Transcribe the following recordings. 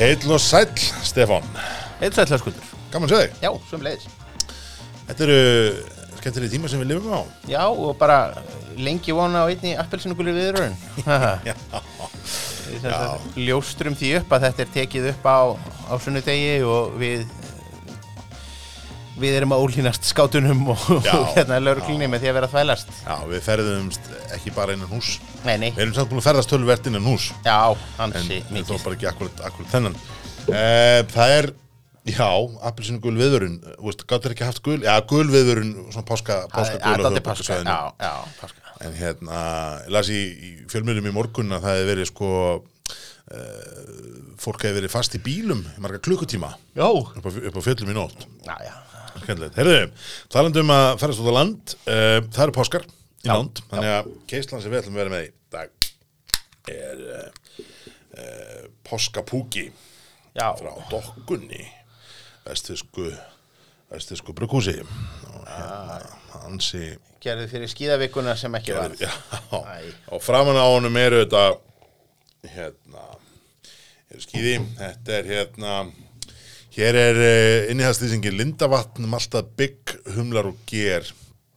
Heill og sæll, Stefán Eitt sætla skuldur. Gaman að segja þig Já, sem leiðis. Þetta eru skemmtilega tíma sem við lifum á Já, og bara lengi vona á einni appelsinu viðröðun. Já, Ljóstrum því upp að þetta er tekið upp á, á sunnudegi og við við erum að ólínast skátunum og, Já, hérna lauruglunni með því að vera að þvælast. já við ferðumst ekki bara innan hús Nei, nei, Við erum samt búin að ferðast tölvert innan hús já, En hansi mikið. bara ekki akkurat, akkurat þennan uh, Það er, já, appelsinu gul viðvörun gáttur ekki haft gul Já, gul viðvörun, svona páska, páska Já, þetta er páska, já, já, páska. En hérna, ég las í, í fjölmjölum í morgun að það hefði verið sko uh, Fólk hefði verið fast í bílum í marga klukkutíma Já. upp á, upp á fjöllum í nótt Já, já. Skemmtilegt. Herðu, talandi um að ferast út á land uh, það eru páskar í Já, nánd þannig að keislan sem við ætlum að vera með í dag er uh, uh, páskapúki Já, frá dokkunni vestisku vestisku brugghúsi. Og hérna hansi gerðu fyrir skíðavikuna sem ekki var. já, og framan á honum eru þetta hérna eru skýði, þetta er hérna hér er uh, innihaldslýsingin Lindavatn, Malta, Bygg, Humlar og Ger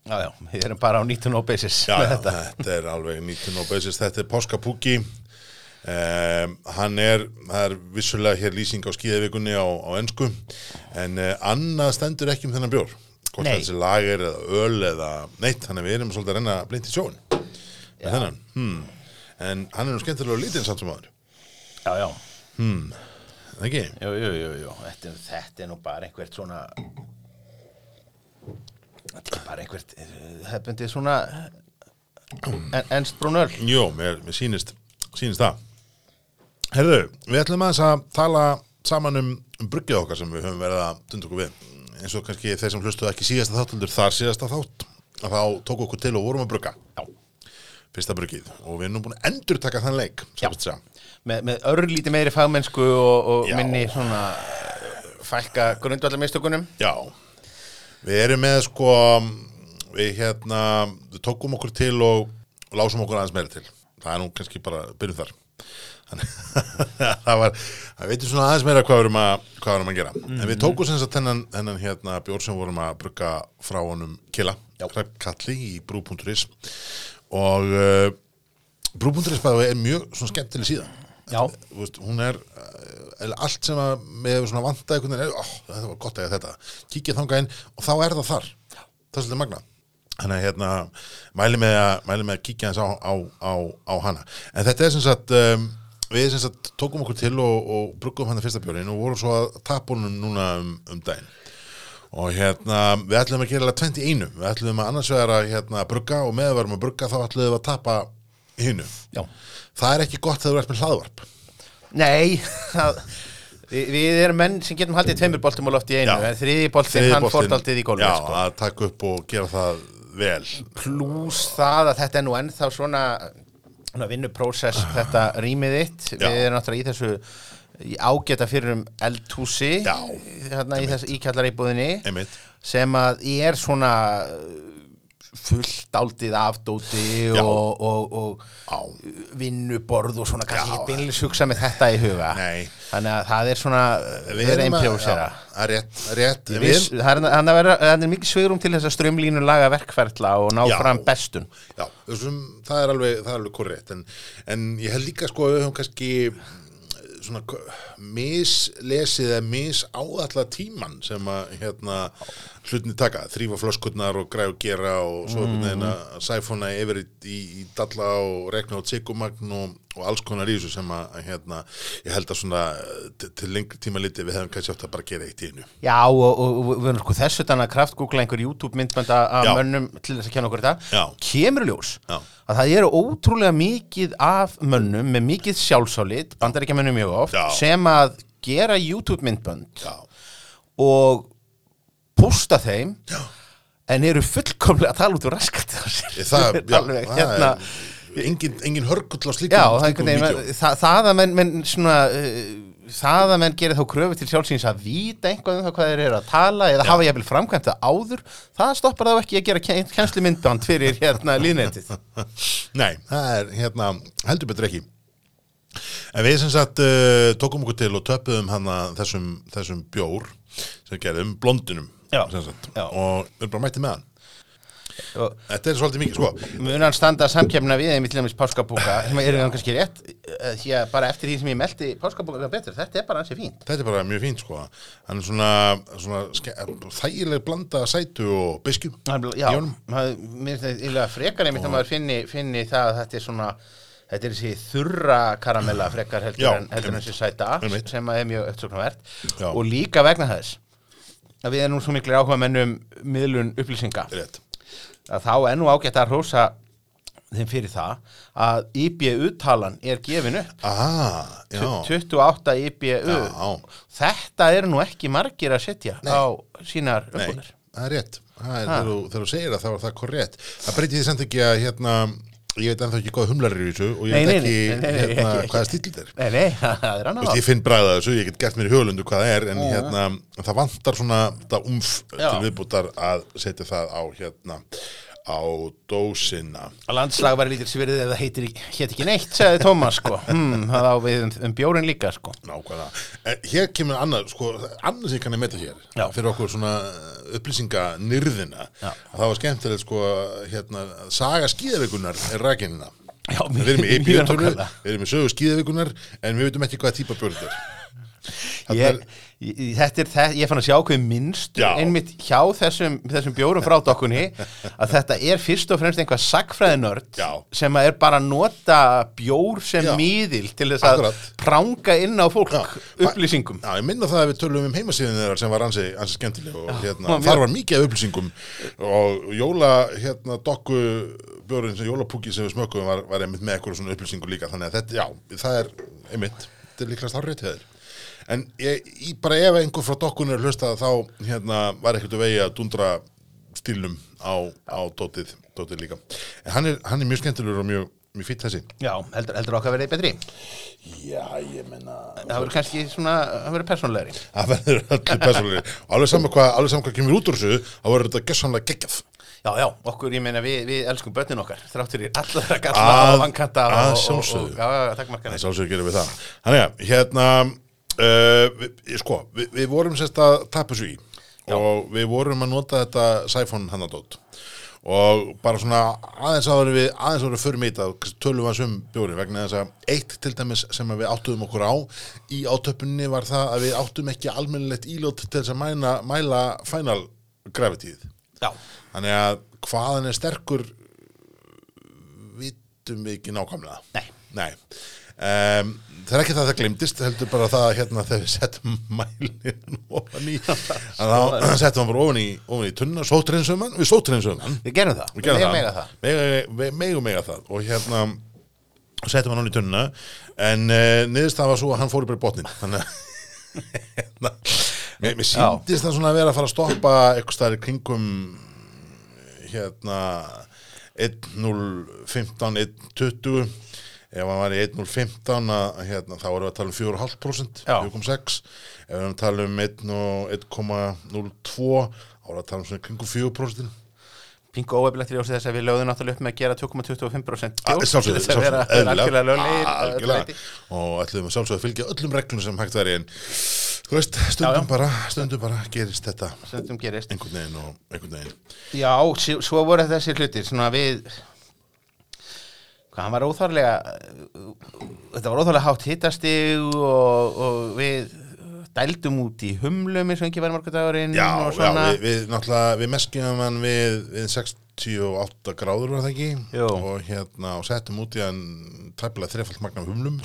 Já, já, við erum bara á 19 basis já, með já, þetta. þetta er alveg 19 og basis, þetta er Páskapúki um, hann er það er vissulega hér lýsing á skíðavikunni á, á ennsku en uh, annað stendur ekki um þennan bjór hvort Nei. þessi lager eða öl eða neitt, þannig að við erum svolítið að reyna að blinda í sjóin með þennan hmm. en hann er nú skemmtilega lítinn samt sem aður Já, já. Það ekki? Jú, jú, jú, jú. Þetta, er- þetta er nú bara einhvert svona Þetta er bara einhvert eh, hefbundið svona en, ennst brúnöl Jó, mér, mér sýnist, sýnist það Herðu, við ætlum aðeins að tala saman um, um bruggið okkar sem við höfum verið að dunda okkur við eins og kannski þeir sem hlustuðu ekki síðasta þáttundur þar síðasta þátt að þá tóku okkur til og vorum að brugga Já. Fyrsta bruggið og við erum nú búin að endur taka þann leik með, með örlíti meiri fagmennsku og, og minni svona eh, fælka grundvallarmistökunum. Já, við erum með sko við hérna við tókum okkur til og lásum okkur aðeins meira til. Það er nú kannski bara byrjum þar. Það var, það veitum svona aðeins meira hvað erum að, hvað erum að gera. En við tókum sem sagt þennan, þennan hérna bjór sem vorum að brugga frá honum Killa, Hrepp Kalli í brú.is og uh, brú.is bæði er mjög svona skemmtileg síðan Já. Þú veist, hún er uh, allt sem að með svona vantað einhvern veginn, oh, þetta var gott að eiga þetta. Kíkja þangað inn og þá er það þar. Það er svolítið magna þannig að hérna, mæli með að, mæli með að kíkja hans á, á, á, á hana. En þetta er sem sagt um, við sem sagt tókum okkur til og, og bruggum hann fyrsta björnin og vorum svo að tapa honum núna um, um daginn og hérna, við ætlum að gera alveg 21 við ætlum að annars vegar að hérna, brugga og með að verum að brugga þá ætlum við að tapa hinnu Já. það er ekki gott þegar þú ert með hlaðvarp. Nei það, við, við erum menn sem getum haldið tveimur boltum á lofti í einu. En þriði boltin, Þriðji hann boltinn- fórt aldrei í gólfið já, sko. að taka upp og gera það vel. Plús það að þetta er nú ennþá svona, svona vinnuprósess þetta rýmið þitt. Já. við erum náttúrulega í þessu í ágæta fyrir um eldhúsi hérna í þessu íkjallareibúðinni sem að er svona fullt áldið afdóti og, og, og vinnuborð og svona kannski ekki beinlega hugsa með þetta í huga. Nei. þannig að það er svona við erum að einprjósera já, það er Ég mikið svegrum til þess að strömlínu laga verkferðla og ná Já. fram bestun. Já, þessum, það er alveg, alveg korrekt. En, en ég held líka sko að við höfum kannski mislesið eða misáallat tíman sem að hérna hlutinni taka, þrýfa flöskurnar og og gera og svo veginn að sæfona yfir í, í, í dalla og rekna á tsekumagn og, og alls konar í þessu sem að, að hérna, ég held að svona til, lengri tíma liti við hefum kannski átt að bara gera eitt í einu. Já, og, og, og sko þessu þannig að kraftgúgla einhver YouTube myndbönd af Já. mönnum til þess að kenna okkur þetta kemur ljós Já. Að það eru ótrúlega mikið af mönnum með mikið sjálfsálit, bandar ekki mönnum mjög oft Já. sem að gera YouTube myndbönd Já, og posta þeim Já. en eru fullkomlega að tala út úr Ég, það, já, Alveg, hérna, er engin, engin hörgull á slíkum er það, það að menn, menn svona, uh, það að menn gerir þá kröfu til sjálfsins að víta einhvað um það hvað þeir eru að tala eða hafa jafnvel framkvæmt það áður. Það stoppar þá ekki að gera ken- kennslu myndband fyrir hérna líðnetið Nei, það er hérna heldur betur ekki. En við sem sagt uh, tókum okkur til og töpuðum hana þessum, þessum bjór sem gerðum, blondinum Já. Já. og við erum bara mættið með hann Þetta er svolítið mikið, sko. mun hann standa samkefna við til dæmis páskabúka? Sem hann kannski rétt eh, því að bara eftir því sem ég meldi páskabúka betur, þetta er bara hansi fínt. Þetta er bara mjög fínt, sko. Hann er svona, svona þægileg blanda sætu og biskjum Hann- Já, maður- mér finnst þetta illa frekar einmitt að maður finni, finni það að þetta er svona þetta er þessi þurra karamella frekar heldur Já, en, heldur en einmitt. þessi sæta Einmitt. sem að er mjög uppsóknarvert Já. og líka vegna þess að við erum nú svo miklu áhuga mennum miðlun upplýsinga. Rétt að þá er nú ágætt að hrósa þeim fyrir það að IBU-talan er gefin upp. Ah, já. 28 IBU Já. þetta eru nú ekki margir að setja Nei. á sínar Nei, uppbúnir það er rétt. Það er, þegar, þú, segir það, þá er það korrétt Það breytir því samt ekki að, hérna ég veit ennþá ekki hvað humlar eru í þessu og ég veit ekki, hérna, hvaða stíl þetta er Nei, nei, það er annað Veist, ég finn bræða þessu, ég get gert mér í hugulundu hvað það er en hérna, það vantar svona þetta umf til viðbútar að setja það á hérna á dósina að landslag var lítil svirðið það heitir, hétt ekki neitt, sagði Tómas sko. hmm, það á við um, um bjórin líka sko. nákvæmlega. Hér kemur annað, sko, annað sem ég kann að meta hér Já. fyrir okkur svona upplýsinganyrðina Já. að það var skemmtilegt sko hérna, saga skíðavikunar er rækinina Já, við erum í eipjötunni, við erum í sögu skíðavikunar en við veitum ekki hvaða típa björn þetta er- ég, þetta er, það, ég fann að sjá hvað minnst einmitt hjá þessum, þessum bjórum frá dokkunni að þetta er fyrst og fremst einhvað sagfræðinörd Já. sem er bara að nota bjór sem Já. miðil til þess að Akkurat. pranga inn á fólk Já. upplýsingum Já, ég minna það að við tölum um heimasíðin þeirra sem var ansi, ansi skemmtileg og hérna, þar var mikið af upplýsingum og jóla, hérna, dokku björn sem jólapúki sem við smökkum var, var einmitt með eitthvað svona upplýsingu líka þannig að þetta, já, það er einmitt, þetta er líkast hárrið til þeir en ég, ég, bara ef einhver frá dokkun er hlustað þá, hérna, var ekkert að vegi að dundra stílnum á, á dótið, dótið líka. En hann er, hann er mjög skemmtilegur og mjög, mjög fýtt þessi. Já, heldur, heldur okkar verið betri? Já, ég menna það verður kannski svona, það verður persónlegri Það verður öllu persónulegir og alveg saman hvað, alveg saman hvað kemur út úr þessu þá verður þetta gessanlega geggjað. Já, já, okkur, ég meina, við, við elskum börnin okkar þráttur í allar að galla og vankanta að og, og, og, margar er sálsögur gerum við það. Þannig að, hérna uh, sko, við, við vorum sérst að tapa þessu í. Og við vorum að nota þetta Siphon hannadótt og bara svona aðeins áður við aðeins áður fyrir mýta tölum við um bjóri vegna þess að eitt til dæmis sem að við áttuðum okkur á í átöpunni var það að við áttum ekki almennilegt ílót til þess að mæna, mæla final gravitíð Já, þannig að hvaðan er sterkur vitum við ekki nákvæmlega. Nei. Nei. Um, það er ekki það að það glimtist heldur bara það að hérna þegar við settum mælinn ofan í að þá settum við bara ofan í, ofan í tunna sótreinsum við sótreinsum hann við gerum það, við gerum megum það, eiga það. Megum- me- megum mega það. Og hérna settum hann hann í tunna en uh, niðurst það var svo að hann fór bara í botnin þannig að hérna, mér, mér síndist það svona að vera að fara að stoppa eitthvað staðar í kringum hérna 1.015 1.20 ef hann var í 1.015 að, hérna, þá erum við að tala um 4,5% Já. 4,6 ef við erum að tala um 1 og 1,02 þá erum við að tala um svona í kringum 4% Pingu óeflegt í ljósi þess að við lögðum náttúrulega upp með að gera 2,25% Ah, bjór sjálfsögðu, til þess að vera algjörlega löglegir og ætlum við sjálfsögðu að fylgja öllum reglum sem hægt væri en þú veist, stundum Já, já. bara stundum bara gerist þetta Stundum gerist. einhvern veginn og einhvern veginn. Já, svo voru þessi hlutir svona við hvað hann var óþárlega þetta var óþárlega hátt hittastig og, og við dældum út í humlum eins og ekki var margur dagurinn já, já, við, við náttúrulega við meskjum hann við, við 68 gráður var það ekki? Jú. og hérna og settum út í hann tæpilega þrefald magna humlum.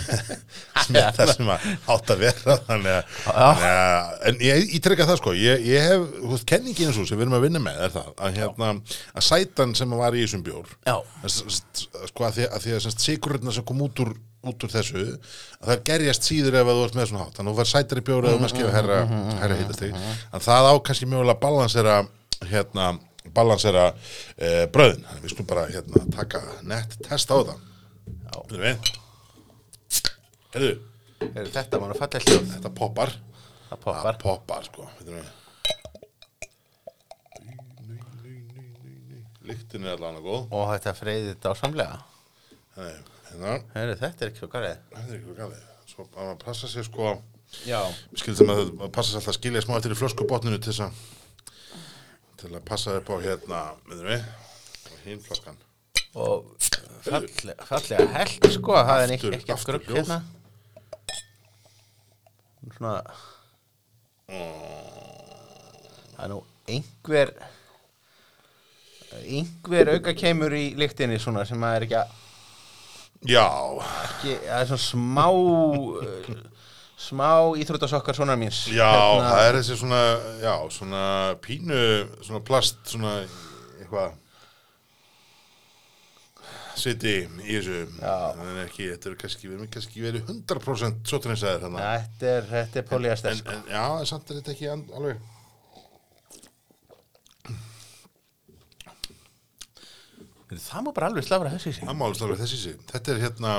Sem er það sem að átt að vera þannig að, að en ég, treyka það sko ég, ég hef, þú veist, kenningin eins og sem við erum að vinna með er það að hérna, að sætan sem var í þessum bjór sko að því að, að semst, sigurinn sem kom út úr, út úr þessu að það gerjast síður ef að þú ert með svona að þú var sætari bjór eða maður skifja herra, herra hittastig en það á kannski mögulega að balansera hérna, balansera eh, bröðin við skulum bara hérna, taka nett test á það. Er þetta var að falla hljóð. Þetta poppar. Það poppar. Það poppar sko. Lyktin er allan að góð. Og þetta freyðið dásamlega. Nei, hérna, Heyri, þetta er ekki svo garið þetta er ekki galið. Svo að maður passa sér sko. Já, við skildum að það passa sér alltaf að skilja smá eftir í flöskubotninu til þess að til að passa upp á hérna miður við og hinn flöskan og fallega, fallega held sko, það er ekki, ekki aftur grugg hérna. Svona Það er nú einhver einhver auka kemur í lyktinni svona sem að er ekki að já, ekki, það er svona smá smá íþróttasokkar svona míns já, Hérna, það er þessi svona já, svona pínu svona plast, svona eitthvað siti í þessu. Já. en ekki, þetta er kannski, við erum kannski verið 100% sotrinsæðir þannig Þetta er, þetta er polyester en, en já, en samt er þetta ekki alveg. Það má bara alveg slafra þessi sig. Það málist alveg þessi sig. Þetta er hérna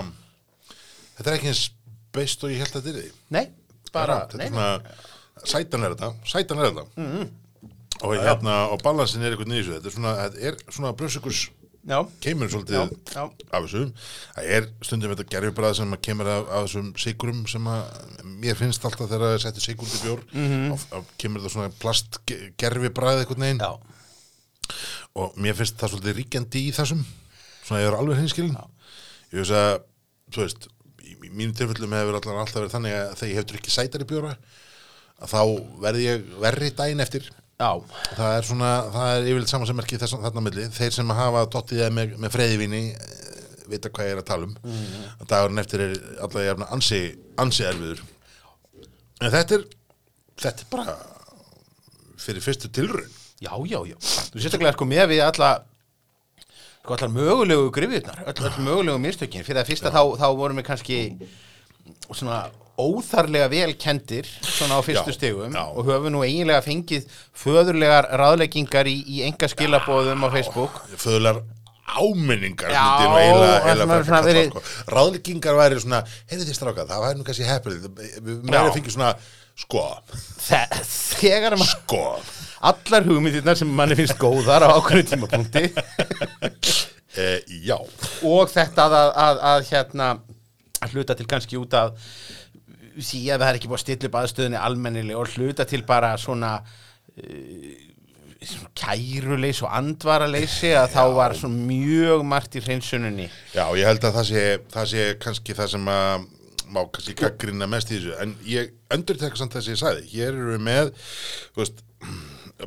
þetta er ekki eins beist og ég held að þetta er því Nei, bara, þetta nei, er svona sætan er þetta, sætan er þetta. Og hérna, og balansin er eitthvað nýðis þetta er svona, þetta er svona bröðsökurs Já, kemur svolítið já. af þessu. Það er stundum þetta gerfibræð sem kemur af, af þessum sigurum sem að mér finnst alltaf þegar það er settið sigur til bjór mm -hmm. kemur það svona plast gerfibræð eitthvað neginn já, og mér finnst það svolítið ríkjandi í þessum. Svona ég er alveg hinskilin ég veist að, þú veist í, í mínu tilfellum hefur allan alltaf verið þannig að þegar ég hefur ekki sætari bjóra að þá verði ég verri daginn eftir. Já, það er svona, það er yfirleitt saman sem merki þess þarna á milli, þeir sem hafa dottið það með, með freyðivíni vita hvað ég er að tala um. Mhm. að dagurinn eftir er alltaf jafna ansi, ansi erfiður. En þetta er þetta er bara fyrir fyrstu tilraun. Já, já, já. Þú sérstaklega sko með við alla sko allar mögulegu grifjurnar öll, öll mögulegu mistökin. Fyrir að fyrsta þá, þá vorum við kannski svona óþarlega vel kendir svona á fyrstu Já, stigum já. og höfum nú eiginlega fengið föðurlegar ráðleggingar í, í enga skilabóðum á Facebook. Föðular áminningar sko. ráðleggingar væri svona heyrðu þið stráka, það væri nú kannski heppilið við meira fengið svona sko, Þe, þegar maður sko allar hugmyndirnar sem manni finnst góðar á ákveðinu tímapunkti. E, já, og þetta að, að, að, að hérna að hluta til kannski út af því að það er ekki búið að stilla upp aðstöðinni almennileg og hluta til bara svona uh, kæruleys og andvaraleysi að þá var mjög margt í hreinsuninni. Já, ég held að það sé það sé kannski það sem að má kannski gaggrina mest í þessu. En ég endur tekka samt þess að ég sagði. Hér eru við með veist,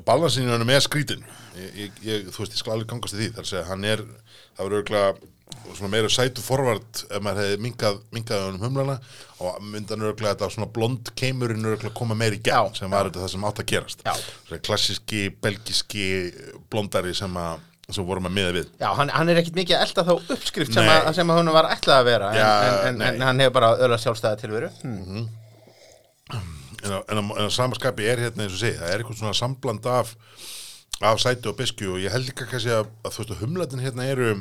balansinu er með skrítin ég, ég, ég, þú veist, ég skal alveg gangast í því. Þar segja, hann er, það verður örgulega svona meira sætu forvart ef maður hefði minkað, minkað um humlana. Og myndan örgulega þetta svona blond keimurinn örgulega koma meira í gegn Já, sem var þetta það sem átt að gerast. Já. Svona klassíski, belgiski blondari sem að sem vorum að miða við. Já, hann, hann er ekkit mikið að elda þá uppskrift sem að, sem að hún var ætlað að vera en, Já, en, en, nei. en hann hefur bara öðla sjálfstæða tilveru. Hmm. En á samaskapi er hérna eins og segi, það er eitthvað svona sambland af af sæti og beskju og ég held líka kannski að, að þú veist að humlatin hérna eru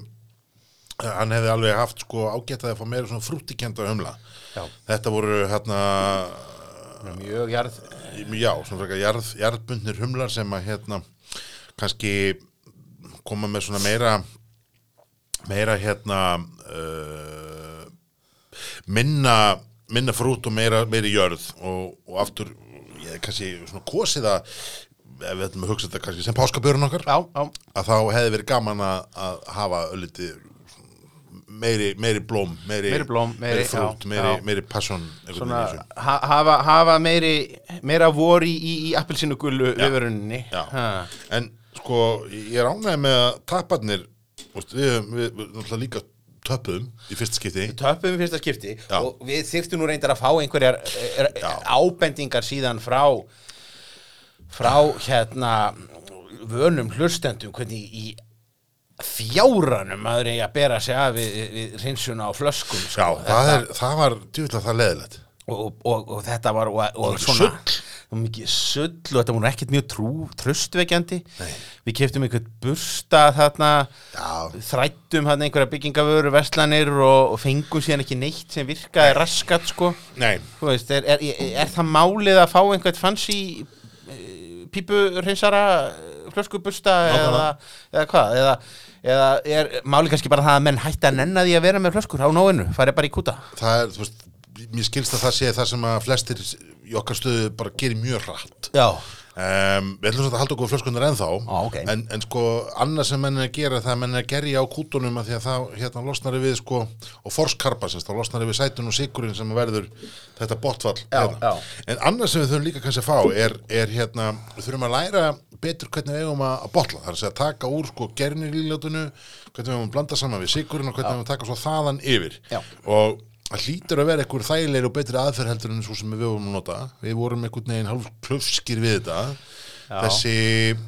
hann hefði alveg haft sko ágætaði að fá meira svona frúttikenda humla Já. þetta voru hérna mjög jarð já, svona frekar jarð, jarðbundnir humlar sem að hérna kannski koma með svona meira meira hérna uh, minna minna frút og meira, meira jörð og, og aftur ég hef kannski svona kosið að ef við ætlum að hugsa þetta kannski sem páskabjörn okkar Já, já, að þá hefði verið gaman að, að hafa ölliti meiri, meiri blóm meiri, Meiri blóm, meiri- frút, meiri, passion svona hafa, hafa meiri meira vor í, í, í appelsinu gullu Já. viðvörunni en sko ég er ánægð með að tapparnir veist, við, náttúrulega líka töpuðum í fyrsta skipti töpum í fyrsta skipti Já. og við þyrftum nú reyndar að fá einhverjar er, Já. ábendingar síðan frá frá hérna vönum hlustendum hvernig í fjárranum maður eigi að bera sig af við, við hreinsuna á flöskum Já, sko. það, Þetta- er, það var djúvilega það leðilegt og, og, og þetta var og, og svona og mikið sull og þetta voru ekkert mjög trú, tröstveikjandi við keftum einhvern bursta þarna Já, þrættum hann einhverja byggingavöru verslanir og, og fengum síðan ekki neitt sem virkaði raskat sko. Veist, er, er, er, er það málið að fá einhvern fancy pípurheinsara flöskubusta eða, Nákvæmlega. eða hvað? Eða eða er máli kannski bara það að menn hætti að nenna því að vera með flöskur á nóinu, farið bara í kúta? Það er, þú veist, mér skilst að það sé það sem að flestir í okkar stöðu bara gerir mjög hratt Já, um, við ætlum svolítið að halda okkur flöskunar ennþá Á, ok. en, en sko, annað sem menn er að gera það að menn er að gerja á kútunum að því að það hérna losnar við sko, og forskarpa sérst, þá losnar við sætun og sigurinn sem verður þetta botfall Já, hérna. já. en annað sem við þurfum líka kannski að fá er, er hérna, við þurfum að læra betur hvernig við eigum að, botla, það er að taka úr sko gernir í ljótunu hvernig við eigum að blanda saman við sigurinn og hvernig við eigum að taka svo þaðan yfir Já. og það hlýtur að vera einhver þægilegri og betri aðferð heldur en svo sem við vorum að nota. Við vorum einhvern veginn hálf klöfskir við þetta. Já. þessi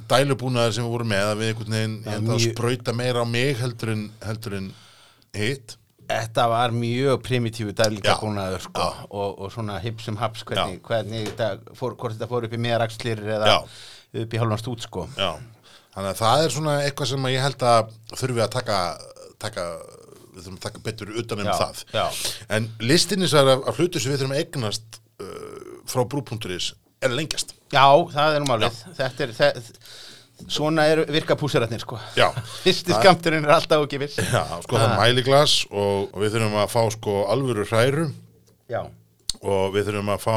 dælubúnaðar sem við vorum með að við einhvern veginn hérna, mjög- sprauta meira á mig heldur en, heldur en hitt. Þetta var mjög primitífu dæflingabúnaður Já, sko, og, og svona hipsum haps hvernig, hvernig þetta fór, hvort þetta fór upp í meðarakslir eða Já. upp í hálfan stút sko. Já, þannig að það er svona eitthvað sem ég held að þurfi að taka, taka við þurfum að taka betur utan um Já, það. já. en listinni svo af, af hlutu sem við þurfum að eignast uh, frá brú.is er lengjast. Já, það er nú málið. Þetta er, það, svona er virka púsiratnir sko. Já. Fyrsti skamturinn er alltaf ekki viss Já, sko það er mæliglas og, og við þurfum að fá sko alvöru hræru. Já, og við þurfum að fá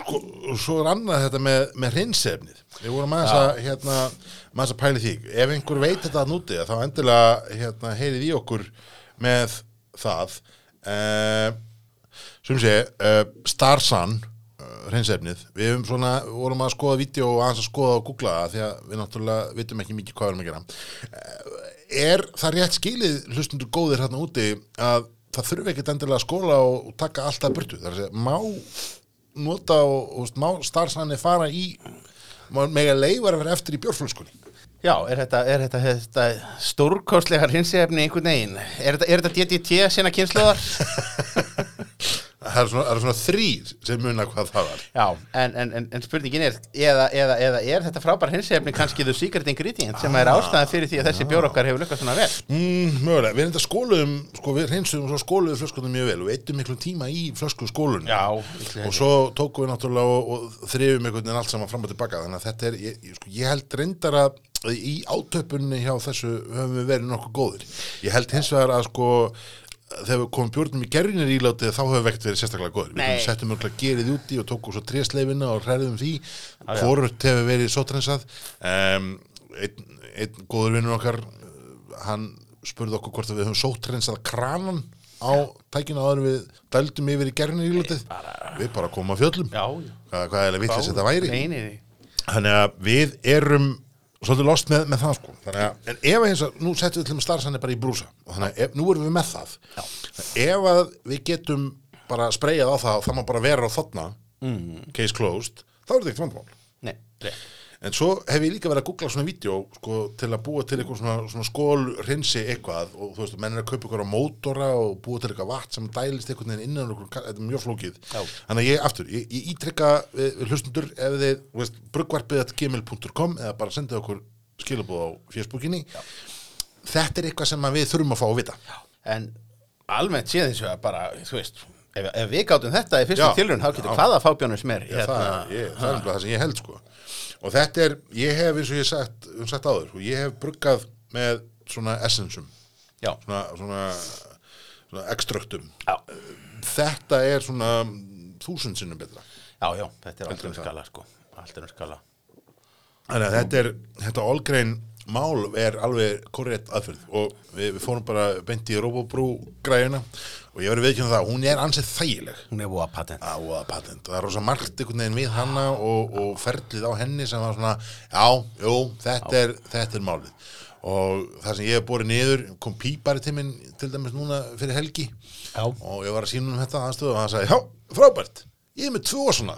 sko, svo er annað þetta með, með hreinsefnið. Við vorum aðeins að hérna, maður að pæli því, ef einhver veit þetta að núti þá endilega hérna, heyrið í okkur með það. Uh, sem sé uh, Starsun uh, hreinsefnið, við höfum svona vorum að skoða vídeo og aðeins að skoða og googla það því að við náttúrulega vitum ekki mikið hvað við erum að gera. Er það rétt skilið hlustundur góðir hérna úti að það þurfi ekkit endilega að skóla og, taka alltaf burtu, það er að segja, má nota og, og má starfsanni fara í má mega leifar að vera eftir í bjórflöskunni Já er þetta, er þetta, þetta stórkostlegar hinsefni einhvern veginn? Er þetta, er þetta DDT sinna kynsluðar? það er svona, er svona þrýr sem muna hvað það var Já, en, en, en, en spurningin er eða, eða, eða er þetta frábær hinsefni kannski the secret ingredient sem er ástæðan fyrir því að þessi bjór okkar hefur lukkast svona vel? Mm, mögulega, við enda skóluðum sko, við hreinsuðum og skóluðum flöskunum mjög vel og eittum miklu tíma í flösku skólunum Já, og svo tókum við náttúrulega og, og þrifum einhvern veginn allt saman fram og tilbaka þannig að þetta er, ég, ég, sko, ég held reyndar að í átöpunni hjá þessu höfum við verið nokkuð góðir. Ég held hins vegar að sko þegar við komum bjórnum í gerðinir ílátið þá höfum við ekkert verið sérstaklega góðir. Nei. við settum mjög gerið úti og tókum svo trésleifina og hræðum því, já. hvort hefur verið sótrensað um, einn, einn góður vinnur okkar hann spurði okkur hvort að við höfum sótrensað kranan á tækina áður við dældum yfir í gerðinir ílátið við bara komum að fjöllum. Já, hvað, hvað er að vitlis þetta væri? Nei, nei, nei. þannig að við erum svolítið lost með, með það sko að, en ef að eins að, nú setjum við til með starfsanni bara í brúsa og þannig að nú erum við með það ef að við getum bara spreyjað á það og það má bara vera á þarna mm. case closed, þá er þetta ekkert vandamál Nei, rétt. En svo hef ég líka verið að googla svona vídeo sko, til að búa til eitthvað svona, svona skól hreinsi eitthvað. Og þú veist, menn er að kaupa ykkur á mótora og búa til eitthvað vatn sem dælist einhvern veginn innan okkur, þetta er mjög flókið. Já. þannig að ég, aftur, ég, ég ítrykka við, við hlustundur ef þið, þú veist, bruggvarpið.gmail.com eða bara sendið okkur skilabóð á Facebookinni. Þetta er eitthvað sem við þurfum að fá að vita. En almennt séð þessu að bara, þú veist, ef, ef við gátum þetta í fyrstu Já, tilraun, þá getur já. hvaða fábjónum sem er. Já, það, það er bara það sem ég held sko og þetta er, ég hef eins og ég sagt, um sagt áður, sko, ég hef bruggað með svona essensum svona, svona, svona ekstraktum Já. þetta er svona þúsund sinnum betra Já, já, þetta er alltaf skala, sko. Alltaf skala. þannig að þetta er, þetta Allgrein mál er alveg korrekt aðferð og við, við fórum bara beint í Robobrú græjuna og ég verið viðkjönda það, hún er ansið þægileg. Hún er búið að patent. á að patent. Það er rosa margt einhvern veginn við hana og, og ferlið á henni sem var svona já, jú, þetta er, þetta er málið. Og það sem ég hef borið niður kom pípari til minn til dæmis núna fyrir helgi Já. og ég var að sína um þetta aðstöðu og hann sagði, já, frábært. Ég er með tvo svona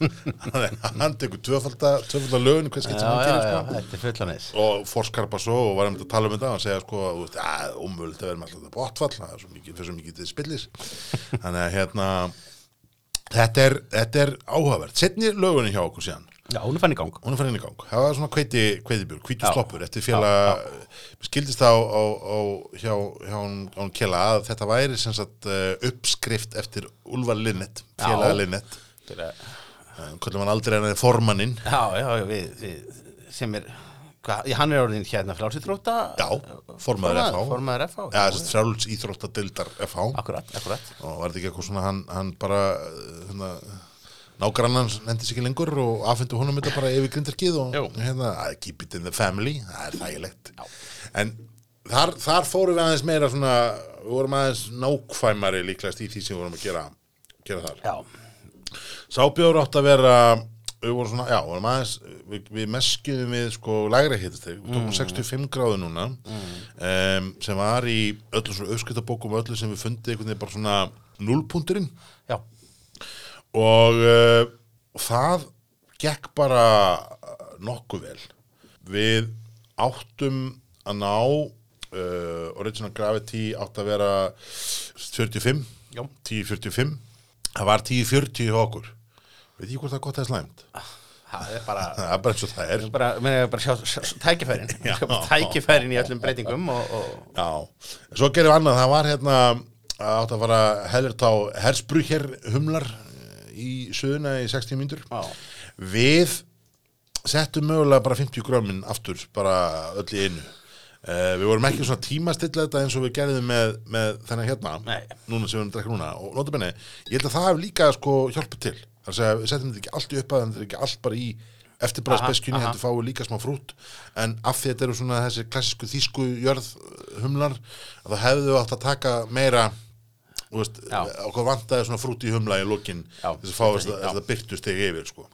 hann tekur tvöfalda tvöfalda lögun hvers Já, getur sem hann já, gerir já, sko þetta er fullanis. og forskarpa svo og var einmitt að tala um þetta og segja sko, umvöld að vera með alltaf þetta botfall, það er svo mikið, mikið spillis þannig að hérna þetta er, þetta er áhugavert setni lögunni hjá okkur síðan Já, hún er fann í gang. hún er farin í gang, það var svona kveiti kveitibjörg, hvítu Já. sloppur eftir félag skildist það á, á, á hjá, hjá hún, Kjela að þetta væri sem sagt uh, uppskrift eftir Úlfar Linnet, Já. Linnet Til að- kvöldum hann aldrei hann formannin Já, já, já, við, við sem er Hva, já, hann er orðin hérna frálsýþrótta Já, formaður FH Formaður FH Já, þess að frjáls íþróttadildar FH Akkurat, akkurat. Og var þetta ekki eitthvað svona hann, hann bara hérna, nágrannans nendi sig ekki lengur og afhendu honum þetta bara yfir grindarkið og hérna, "I keep it in the family það er þægilegt. Já. en þar, þar fórum við aðeins meira svona, við vorum aðeins nákvæmari líklegast í því sem við vorum að gera, gera þar. Já, Sábjóður átt að vera við vorum svona, já, vorum aðeins við, við meskjuðum við sko lægra hitasteg við tókum 65 gráðu núna um, sem var í öllu svona auðskiptabókum og öllu sem við fundið einhvern veginn bara svona nullpunturinn já, og uh, það gekk bara nokkuð vel. Við áttum að ná uh, original gravity átt að vera 45 Já. 10.45 það var 10.40 hjá okkur veit ég hvort það er gott eða slæmt. Það er bara það er bara eins og það er. Bara, menn ég bara sjá, sjá, sjá tækifærin. Já. tækifærin í öllum breytingum og, og Já, svo gerum við annað, það var hérna átt að fara hellertá hersbrucher humlar eh, í söðuna í 60 mínútur. Já. við settum mögulega bara 50 grömmin aftur, bara öll í einu. Uh, við vorum ekki svona tímastilla þetta eins og við gerðum með, með þennan hérna, Nei. núna sem við erum að drekka núna. Og notabenni, ég held að það hef líka sko hjálpað til, þar að við settum þetta ekki allt í upp að þetta er ekki allt bara í aha. heldur fáið líka smá frút en af því þetta eru svona þessi klassísku þýsku jörð humlar að það hefðu átt að taka meira veist, Já. okkur vantaði svona frút í humla í lokin Já, þess að fá þess að það byrtust þig yfir sko.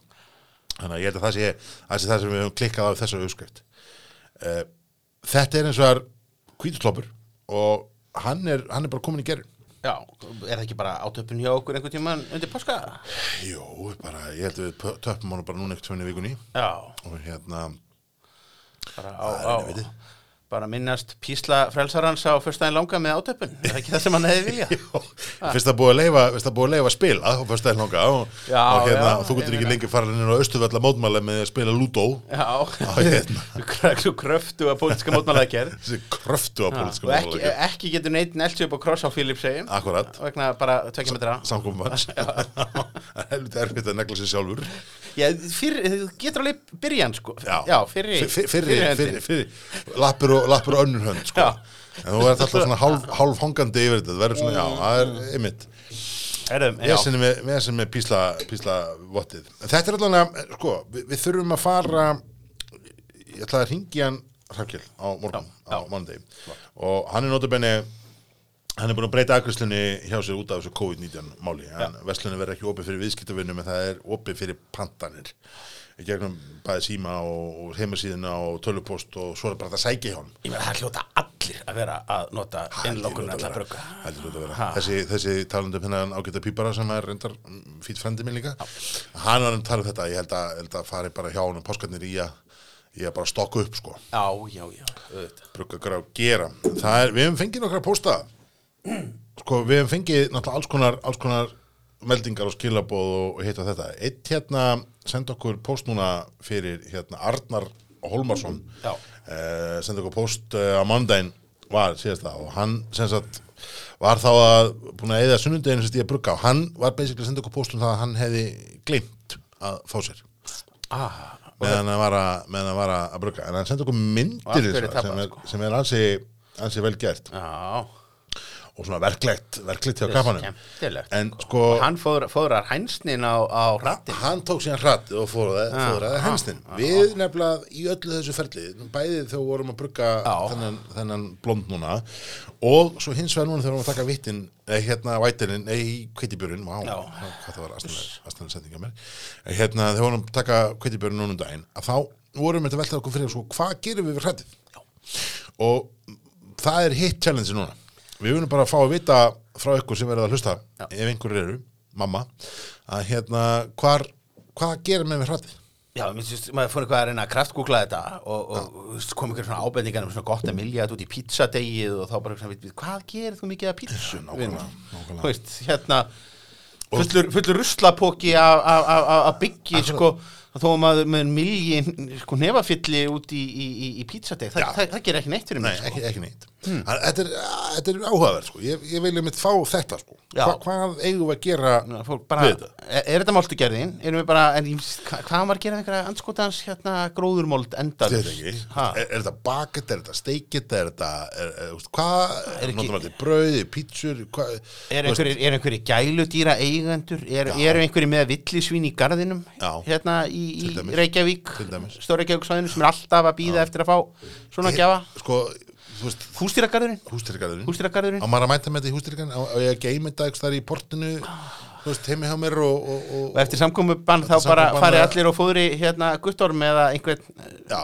þannig að ég held að það sé, það sé það sem við höfum klikkað á í þessari uppskrift uh, þetta er eins og það er hvítuslopur og hann er, hann er bara komin í gerðin já, er það ekki bara átöpun hjá okkur einhvern tímann undir páska? Jó, bara, ég held að við töppum hann bara núna ekkert tvenni vikunni Já, og hérna, bara á, á. Bara minnast písla frelsarans á fyrstæðin langa með átöpun er það ekki það sem hann hefði vilja? fyrst að búið að leifa að að að spila á fyrstæðin langa. Og, Já, og hérna, já, þú getur ekki lengi fara inn á Östuvalla mótmála með að spila Ludo Já, hérna. svo kröftu að pólitíska mótmálaði gerð þessi kröftu á og pólitískum ekki, ekki getur neitt nelti upp á kross á Filipsheim Akkurat. vegna bara tvekja metra. Samkombanns helvita erfitt að negla sér sjálfur Já, fyrir, þú getur alveg byrjan sko Já. fyrri, Fyr- fyr- fyrri, höndin. fyrri, fyrri lappur og, og önnur hönd sko. Já. en þú verður alltaf svona hálf, hálf hangandi yfir þetta, það verður svona, já, það er já, Vesenni með, vesenni með písla, písla vottið. Þetta er allavega, sko, við, við þurfum að fara, ég ætlaði að ringi hann Hrafkjell á morgun, Já, á já. mánudegi og hann er notabenni, hann er búin að breyta agrislunni hjá sér út af þessu COVID-19 máli, en verslunni verður ekki opið fyrir viðskiptavinnum en það er opið fyrir pantanir. Í gegnum bæði síma og, og heimasíðuna og tölupost og svo er bara þetta sækja hjá hann ég meina það hljóta allir að vera að nota innlokkun Heldur allar. Ha. þessi, þessi talandum hennan ágæta pípara sem er reyndar fýtt frendi minn líka. Hann var að tala um þetta. Ég held að, held að fari bara hjá hann páskarnir í að, í að bara stokka upp sko. Já, já, já, gráð gera. Það er, við hefum fengið nokkra pósta sko við hefum fengið náttúrulega alls konar, alls konar meldingar og skilabóð og, hitt og þetta. Eitt hérna senda okkur póst núna fyrir hérna Arnar Holmarsson uh, senda okkur póst uh, á mandaginn var síðast það og hann sem sagt var þá að búin að eða sunnundeginu sem stíða brugga og hann var basically að senda okkur póst um það að hann hefði glimt að fá sér. Ah, meðan hann var að, var að brugga. En hann sendi okkur myndir sem, er, sko. sem er ansi, ansi vel gert. Já, og svona verklegt, verklegt hjá skemmtilegt. En sko Og hann fóðrar, fóðrar hænsnin á, á hrattin hann tók síðan hratt og fóraði, Já, fóraði já, hensnin við nefnilega í öllu þessu ferli bæði þegar við vorum að brugga þennan, þennan blond núna og svo hins vegar núna þegar við vorum að taka vittin eh, hérna vætirinn, nei, kveitibjörun vá, Já. hvað það var aðstæðan setninga mér. Eh, hérna þegar við vorum að taka kveitibjörun núna um daginn, að þá vorum við að velta okkur fyrir sko, hvað gerum við við hrattið og það er hitt challenge núna við viljum bara fá að vita frá ykkur sem verður að hlusta Já. ef einhver eru, mamma að hérna, hvar, hvað gerum við hrattið Já, mér finnst, maður fór eitthvað að reyna að kraftgúkla þetta og, og kom ykkur svona ábendingar um svona gott að milja þetta út í pizzadegið og þá bara svona, við, hvað gerir þú mikið að pizza? nákvæmlega, nákvæmlega. Hérna fullur, fullur af- af byggi, sko þó að maður með miljin sko nefafylli út í, í, í, í pizzadeg, Já. það, það gerir ekki neitt fyrir mig sko. ekki, ekki neitt hmm. þetta, er, þetta er áhugaverð sko. ég, ég vil einmitt fá þetta sko. Hva, hvað eigum við að gera Ná, fólk bara, Við þetta. er, er þetta máltugerðin? Erum við bara, en hvað var að gera einhverja anskotans hérna gróðurmold endal? Þetta er, er þetta bakett, er þetta steikett, er þetta, hvað, Er ekki brauði, pítsur, Er er einhverjir gæludýra eigendur? Er, eru einhverjir með villisvín í garðinum? Já. Hérna í, í. Reykjavík, stóra Reykjavíksvæðinu sem er alltaf að býða eftir að fá svona gjafa? sko, þú veist, Hústýragarðurinn? Hústýragarðurinn? á maður að mæta með þetta í hústyrgarðin, á á ég að geima þetta ekki þar í portinu, þú veist, heimi hjá mér og, og, og, Og eftir samkomubann þá Eftir bara ja. allir og fóðri hérna guttorm eða einhver já,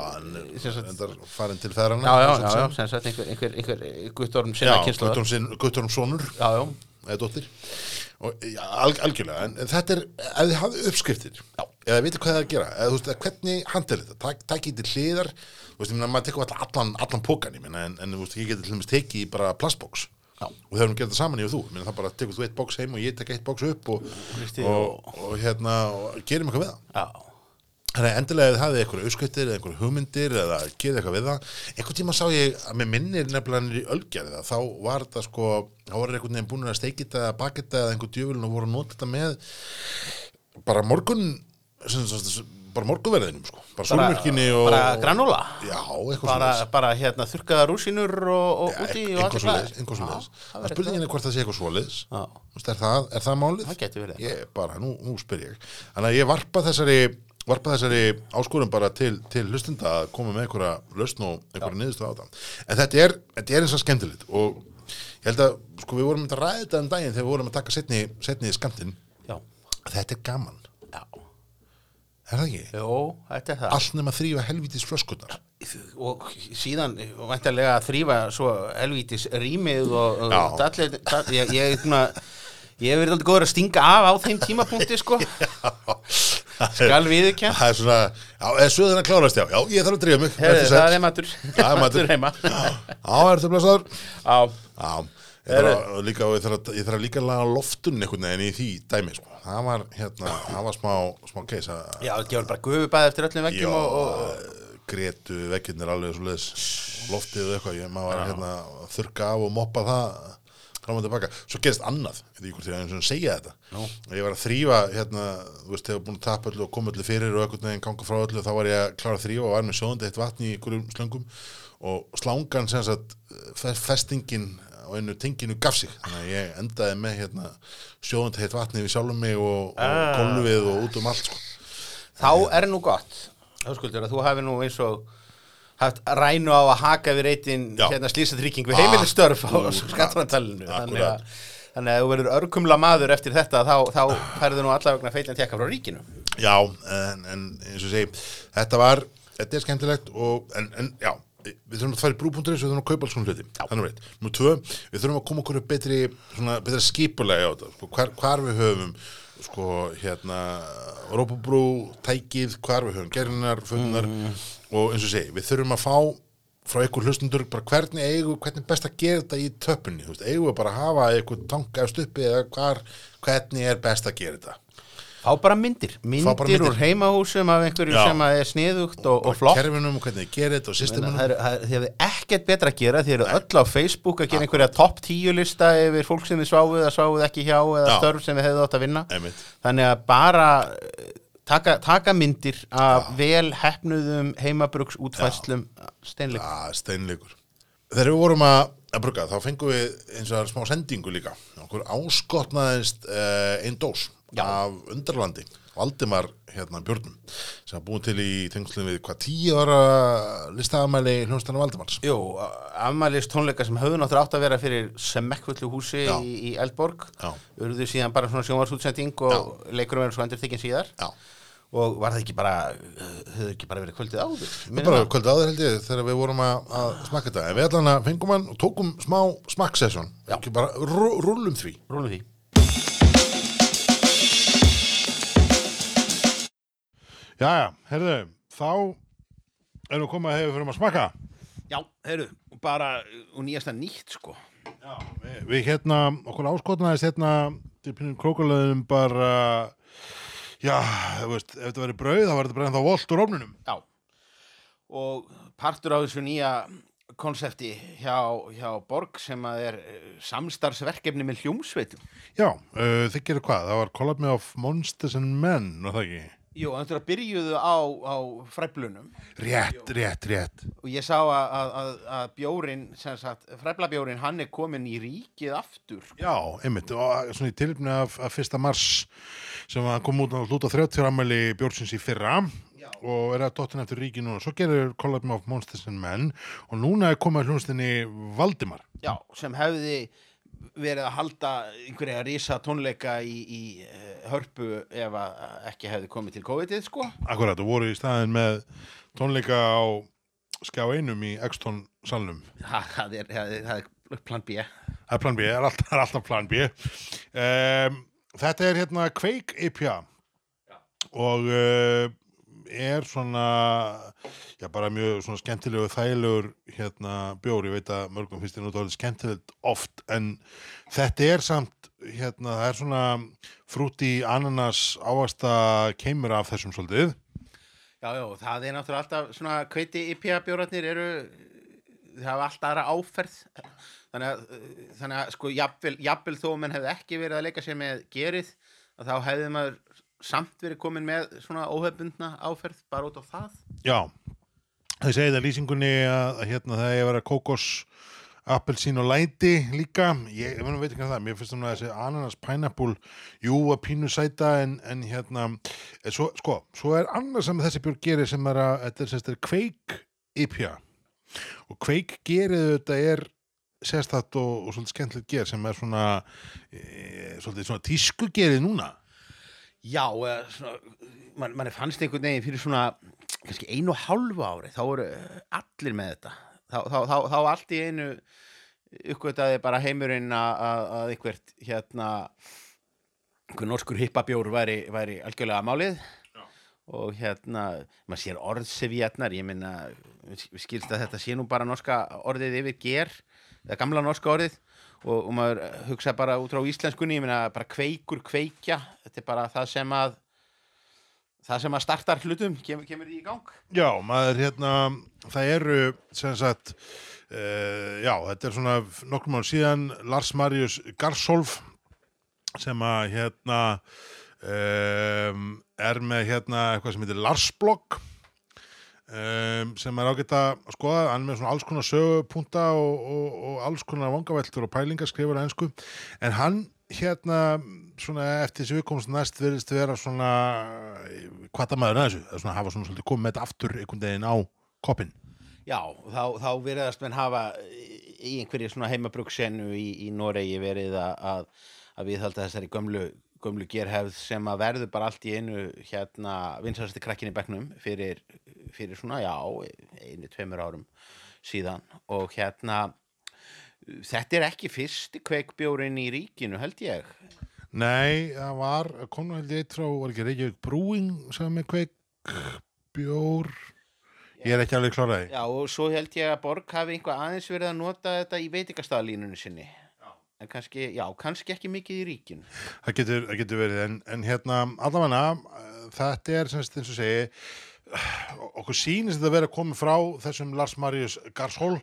endar farin til feðrana. Já, já, já, sem. sagt einhver, einhver, einhver guttorm sinna kynslu Guttorm sonur, Já, já, eða dóttir og algjörlega, en, þetta er ef þið hafið uppskriftir já. Eða veitir hvað það er að gera, eða þú veist, hvernig handið þetta, tak, takið til hliðar þú veist, ég meina, maður tekur allan, allan pókan ég meina, en, en þú veist, ég geti til dæmis tekið í bara plastbóks Já. og þegar við gerum þetta saman ég og þú, ég meina, það bara tekur þú eitt bóks heim og ég tek eitt bóks upp og, Kristi, og, og, hérna, og gerum eitthvað við það já Þannig að endilega hafið eitthvað auðskuttir eða eitthvað hugmyndir eða geðið eitthvað við það. Einhvern tíma sá ég að með minnir nefnilega í ölgerði það. Þá var þetta sko, þá var einhvern veginn búin að steikita eða bakita eða einhver djöfulin og voru að nota þetta með bara morgun, bara morgunverðinum sko. Bara sólmyrkinni og... Bara granóla bara, bara hérna þurrkaða rúsinur og, og úti og allir svoleiðis. það væri spurningin er hvort það sé eitthvað veist, Er það, er það málið? Það gæti verið. Ég bara, nú, nú spyr ég. Þannig að ég varpa þessari, varpa þessari áskorum bara til, til hlustenda að koma með einhverja lausn og einhverja niðurstu á það. En þetta er, þetta er eins og skemmtilegt og ég held að, sko, við vorum að ræða þetta um daginn þegar við vorum að taka setni, setni skamtinn. Já, Þetta er gaman. Já, Er það ekki? jó, þetta er það Allt nema þrýfa helvítis flöskunar. og síðan væntanlega að þrýfa svo helvítis rýmið og, Já. dall, ég, ég, ég, ég hef verið aldrei góður að stinga af á þeim tímapunkti sko skal viðurkennt Það er svona, já, eða söðan að klárast, já, já, ég þarf að drífa mig. Sæll. það er matur Það er matur. heima Já, ertu blessaður? á, Já, ég þarf að, líka, ég þarf líka að laga loftun einhvern veginn í því dæmi, sko. Það var, hérna, það var smá, smá keis að, já, það gefur bara gufubæð eftir öllum já, veggjum og, og, gretu vekkirnir alveg svo leiðis, loftið og eitthvað, ég maður var hérna þurka af og moppa það fram og tilbaka. Svo gerist annað, ég veit ekki hvort ég er eins og segja þetta. Nú. Ég var að þrýfa, hérna, þú veist, þegar búin að tapa öllu og koma öllu fyrir og einhvern veginn ganga frá öllu, þá var ég að klára að þrýfa og var með sjóðandi eitt vatn í einhverjum slöngum og slangan sem sagt, fe- festingin á einu tenginu gaf sig þannig að ég endaði með hérna, sjóðandi heitt vatni við sjálfum mig og, og Ah. golfið og út um allt sko. þá er nú gott Höskuldur að þú hafi nú eins og haft rænu á að haka við reytin hérna slísatrygging við heimilistörf á Akkúrat. skattrantalinu þannig að. Þannig að þú verður örkumla maður eftir þetta þá, þá færðu nú allavegna feitin tekka frá ríkinu. Já, en, en eins og segi þetta var, þetta er skemmtilegt og, en, en já, við þurfum að fara í brúbúnduris við þurfum að kaupa alls svona hluti, þannig að veit. Nú tvö, við þurfum að koma okkur betri svona, betra skipulega á þetta, sko, hvar, hvar við höfum sko, hérna Rópabrú, tækið, hvar við höfum gerðinar, fötunar og eins og segi, við þurfum að fá frá einhver hlustundur, bara hvernig eigum hvernig er best að gera þetta í töpunni eigum við bara að hafa einhver tanka efst uppi eða hvar, hvernig er best að gera þetta Fá bara myndir. Myndir, bara myndir. úr heimahúsum af einhverju Já. sem er sniðugt og, og flott. kerfinum, hvernig þið gerir þetta og Meina, systemunum Það er- er- hefði ekkert betra að gera þið eru öll á Facebook að gera einhverja topp tíu lista yfir fólk sem þið sváuð eða sváuð ekki hjá eða Já. störf sem þið hefðu átt að vinna Einmitt. þannig að bara eh, taka, taka myndir af vel hefnuðum heimabruks útfæslum steinleik Já, steinleikur. Þegar við vorum að, að brugga, þá fengum við eins og smá sendingu líka. Okkur áskotnaðist uh, einn dós Já. af undarlandi, Valdimar hérna Björnum, sem var búin til í tengslum við hvað tíu ára listaðamæli hljónstana Valdimars. Jú, afmælist tónleika sem höfðu náttúrulega átt að vera fyrir semekkvöldu húsi Já. í, í Eldborg urðu síðan bara svona sjónvarsútsending og leikurum verður svo endur þykkin síðar Já. og var það ekki bara höfðu ekki bara verið kvöldið áður bara það? kvöldi áður held ég þegar við vorum að, að smakka þetta. En við allan að fengum hann og tókum smá smakksessjón. Ekki bara rú- rúllum því. Rúlum því Jæja, herðu, þá erum við komið að hefur fyrir að smakka. Já, heyrðu, bara og nýjasta nýtt sko Já, við, við hérna, okkur áskotnaðist hérna til pinnum krókulöðum bara Já, þú veist, ef þetta verið brauð þá var þetta bara ennþá volt úr ofnunum Já, og partur á þessu nýja konsepti hjá, hjá Borg sem að er eh, samstarfsverkefni með hljómsveitum. Já, uh, þið gerir hvað? Það var Collab Me of Monsters and Men, og það ekki? Jú, þannig að byrjuðu á, á fræblunum Rétt, rétt, rétt. Og ég sá að, að, að, bjórin, sem sagt, fræblabjórin, hann er komin í ríkið aftur. Já, einmitt, og svona í tilfni af, af fyrsta mars sem kom út á hluta 30 ammæli bjórnsins í fyrra Já. og er að dottin eftir ríki núna svo gerir Collab of Monsters and Men og núna er komið hljónstinni Valdimar. Já, sem hefði verið að halda einhverja rísa tónleika í, í uh, hörpu ef að ekki hefði komið til COVID-ið, sko. Akkurat, og voru í staðin með tónleika á skjá einum í X-Tón salnum Það, það, er, það, er, það er plan B. Það er plan B, það er alltaf, alltaf plan B um, Þetta er hérna Quake IPA og uh, er svona já bara mjög svona skemmtilegu þægilegur hérna bjór, ég veit að mörgum finnst þér náttúrulega skemmtilegt oft en þetta er samt hérna það er svona frúti ananas ávasta keimur af þessum svolítið. Já, já, það er náttúrulega alltaf svona kveiti IPA bjórarnir eru það hafa alltaf aðra áferð. Þannig að, þannig að sko jafnvel, þó að menn hefði ekki verið að leika sér með gerið þá hefði maður samt verið komin með svona óhefbundna áferð bara út á það? Já, það segið að lýsingunni að, hérna það að vera kókos appelsín og læti líka. Ég, veit ekki hvað það, mér finnst það að þessi ananas pineapple, jú að pínu sæta en, en hérna en svo, sko, svo er annars sem þessi björn gerir sem er að, þetta er sérst er kveik IPA. Og kveik gerir þetta er sérstætt og, og svolítið skemmtilegt ger sem er svona e, svolítið svona tísku gerið núna Já, svona, man, fannst einhvern veginn fyrir svona kannski einu og hálfu ári þá voru allir með þetta. Þá, þá, þá, þá allt í einu uppgötaði bara heimurinn að, einhvert hérna einhver norskur hippabjór væri, væri algjörlega málið. Já. og hérna, maður sér orðsefjarnar ég minna, við skilst að þetta sé nú bara norska orðið yfir ger eða gamla norska orðið og, og maður hugsa bara út frá íslenskunni ég minna bara kveikur, kveikja þetta er bara það sem að það sem að startar hlutum kemur, kemur í gang. Já, maður hérna, það eru sem sagt uh, já, þetta er svona nokkrum án síðan Lars Marius Garsolf sem að hérna um, er með hérna eitthvað sem heitir Larsblog um, sem er ágætt að skoða, hann með svona alls konar sögupunta og, og, og alls konar vangaveltur og pælingar skrifur að ensku. En hann hérna svona eftir þessi viðkomst næst verðist vera svona hvað það maður að þessu, það svona hafa svona svolítið komið með þetta aftur einhvern veginn á koppin Já, þá, þá veriðast menn hafa í einhverju svona heimabruksenu í, í Noregi verið að, að, að við halda þessari gömlu, gömlu gerhefð sem að verður bara allt í einu hérna vinsarsti krakkin í bekknum fyrir, fyrir svona, já, einu, tveimur árum síðan. Og hérna þetta er ekki fyrsti kveikbjórin í ríkinu held ég. Nei, það var, kom nú held ég frá, var ekki Reykjavík Brewing sem með kveik bjór ég er ekki alveg kláraði Já, og svo held ég að Borg hafi einhvað aðeins verið að nota þetta í veitingastaflínunni sinni. En kannski, já, kannski ekki mikið í ríkinu. Það getur, það getur verið. En, en hérna, allavega þetta er semst eins og segi okkur sýnist þetta að vera komið frá þessum Lars Marius Garshol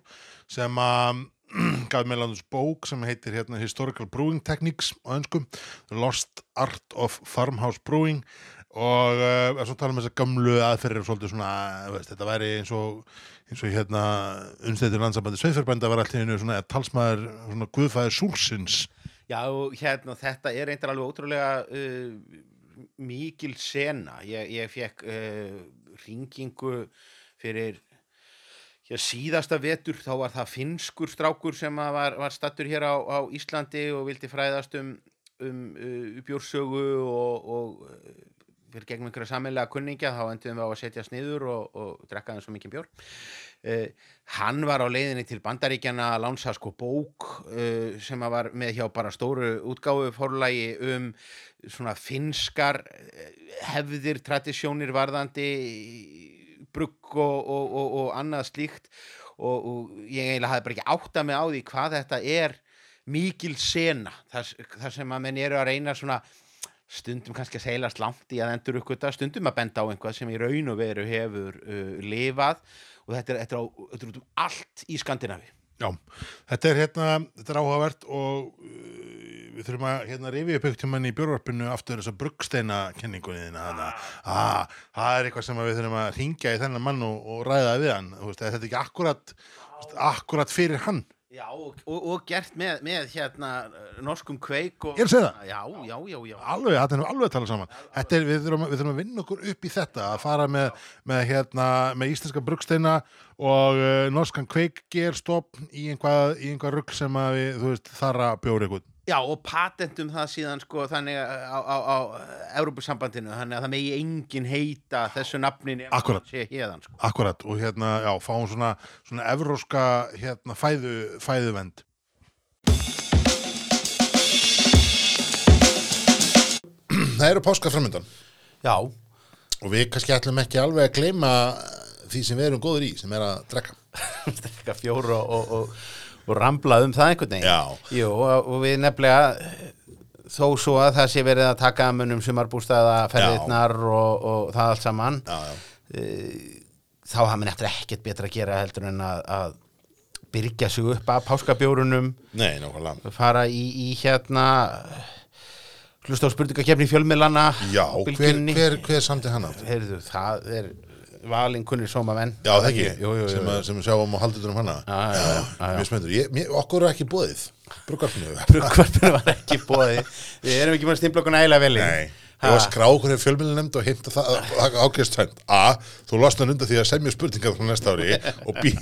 sem að gaf meðlandus bók sem heitir hérna Historical Brewing Techniques á önskum Lost Art of Farmhouse Brewing og uh, svo tala um þess að gamlu aðferðir svolítið svona, veist, þetta væri eins og eins og hérna unnstættir landsambandi Sveiförbænda var alltaf einu svona talsmaður svona guðfæðir súlsins Já, hérna þetta er einnig alveg ótrúlega uh, mikil sena. Ég, ég fekk uh, ringingu fyrir Já, síðasta vetur. Þá var það finskur strákur sem var, var stattur hér á, á Íslandi og vildi fræðast um, um uh, bjórsögu og, og fyrir gegnum einhverja sammelega kunningja þá endur við á að setja sniður og, og drekka þeim svo mikið bjór. Uh, hann var á leiðinni til bandaríkjana að lánsa sko bók uh, sem að var með hjá bara stóru útgáfu fórlægi um svona finskar uh, hefðir, tradisjónir varðandi brugg og, og, og annað slíkt og ég eiginlega hafði bara ekki átta mig á því hvað þetta er mikil sena þar, þar sem að menn eru að reyna svona stundum kannski að seilast langt í að endur uppgöta, stundum að benda á einhvað sem í raun og veru hefur uh, lifað og þetta er, þetta er, á, þetta er út um allt í Skandinavi. Já, þetta er hérna, þetta er áhugavert og uh, við þurfum að hérna rifi upp eitt tímann í björvarpinu aftur þess að bruggsteina kenningunni þína þannig að það er eitthvað sem við þurfum að ringja í þennan mann og, og ræða við hann, veist, er þetta ekki akkurat, akkurat fyrir hann Já, og, og, og gert með, með hérna uh, norskum kveik og... Ég er að segja það. Já, já, já, já. alveg, þetta er alveg að tala saman þetta er, við þurfum, við þurfum að vinna okkur upp í þetta að fara með, með hérna með íslenska bruggsteina og uh, norskan kveikgerstofn í einhvað, í einhvað rugg sem að við, þú veist, þarra bjóri eitthvað Já, og patentum það síðan sko þannig á, á, á Európusambandinu, þannig að það megi engin heita þessu nafninu Akkúrat. sé hérðan sko. Akkurat, og hérna, já, fáum svona, svona evróska, hérna, fæðu, fæðuvend. Það eru páska framöndan Já, og við kannski ætlum ekki alveg að gleyma því sem við erum góður í, sem er að drekka. drekka fjóru og, og, og, og rambla um það einhvern veginn Já. Jú, og, við nefnilega þó svo að það sé verið að taka munum sumarbústæða, ferðirnar og, og það allt saman Já, já. þá hafa mér eftir ekkert betra að gera heldur en að, að byrgja sig upp af páskabjórunum Nei, fara í, í hérna hlusta á spurningakefni fjölmiðlana Já, hver, hver, hver samti hann átt? Heyrðu, það er valin kunnir sóma menn. Já, það ekki, jú, jú, jú, sem, að, sem sjáum á haldutunum hana. Já, já. Mjög mér, okkur er ekki bruggarfinu. Brugvarpinu var ekki bóði Við erum ekki búin að stimpla okkur nægilega vel í. Nei, ég var skrá okkur í fjölmjölunemnd og heimta það ágæðstönd A, þú losnar undan því að semja spurningar frá næsta ári og B,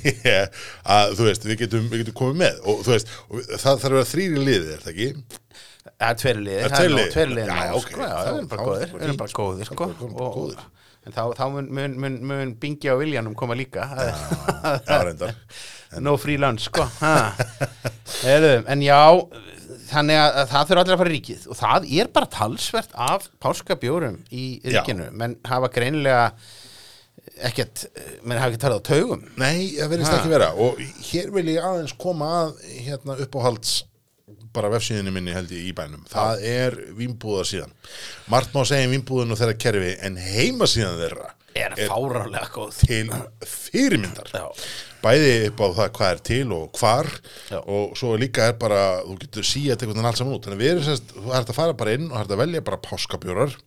að þú veist, við getum, við getum komið með. Og þú veist, og við- það þarf að vera þrýri liðið, er það ekki? Það er tveir liðir Það er það er tveir liðir Já, ok. sko, Þá- við erum bara góðir sko. og-. En þá, þá mun, mun, mun, mun Bingi og Viljanum koma líka Já, reyndar. No free lunch, sko ha. Heyrðu, En já, þannig að, að það þurfa allir að fara í ríkið og það er bara talsvert af páskabjórum í Já. ríkinu menn hafa greinilega ekkert, menn hafa ekki talað á taugum Nei, það verðist ekki vera og hér vil ég aðeins koma að hérna uppáhalds bara vefsíðinni minni held ég í bænum. Það er vínbúða síðan. Margt má segja um vínbúðun og þeirra kerfi en heimasíðan þeirra er góð. til fyrirmyndar. Já. bæði upp á það hvað er til og hvar Já. og svo líka er bara þú getur síðan veginn allt saman út. Þannig við erum semst, þú ert að fara bara inn og það er að velja bara páskabjórar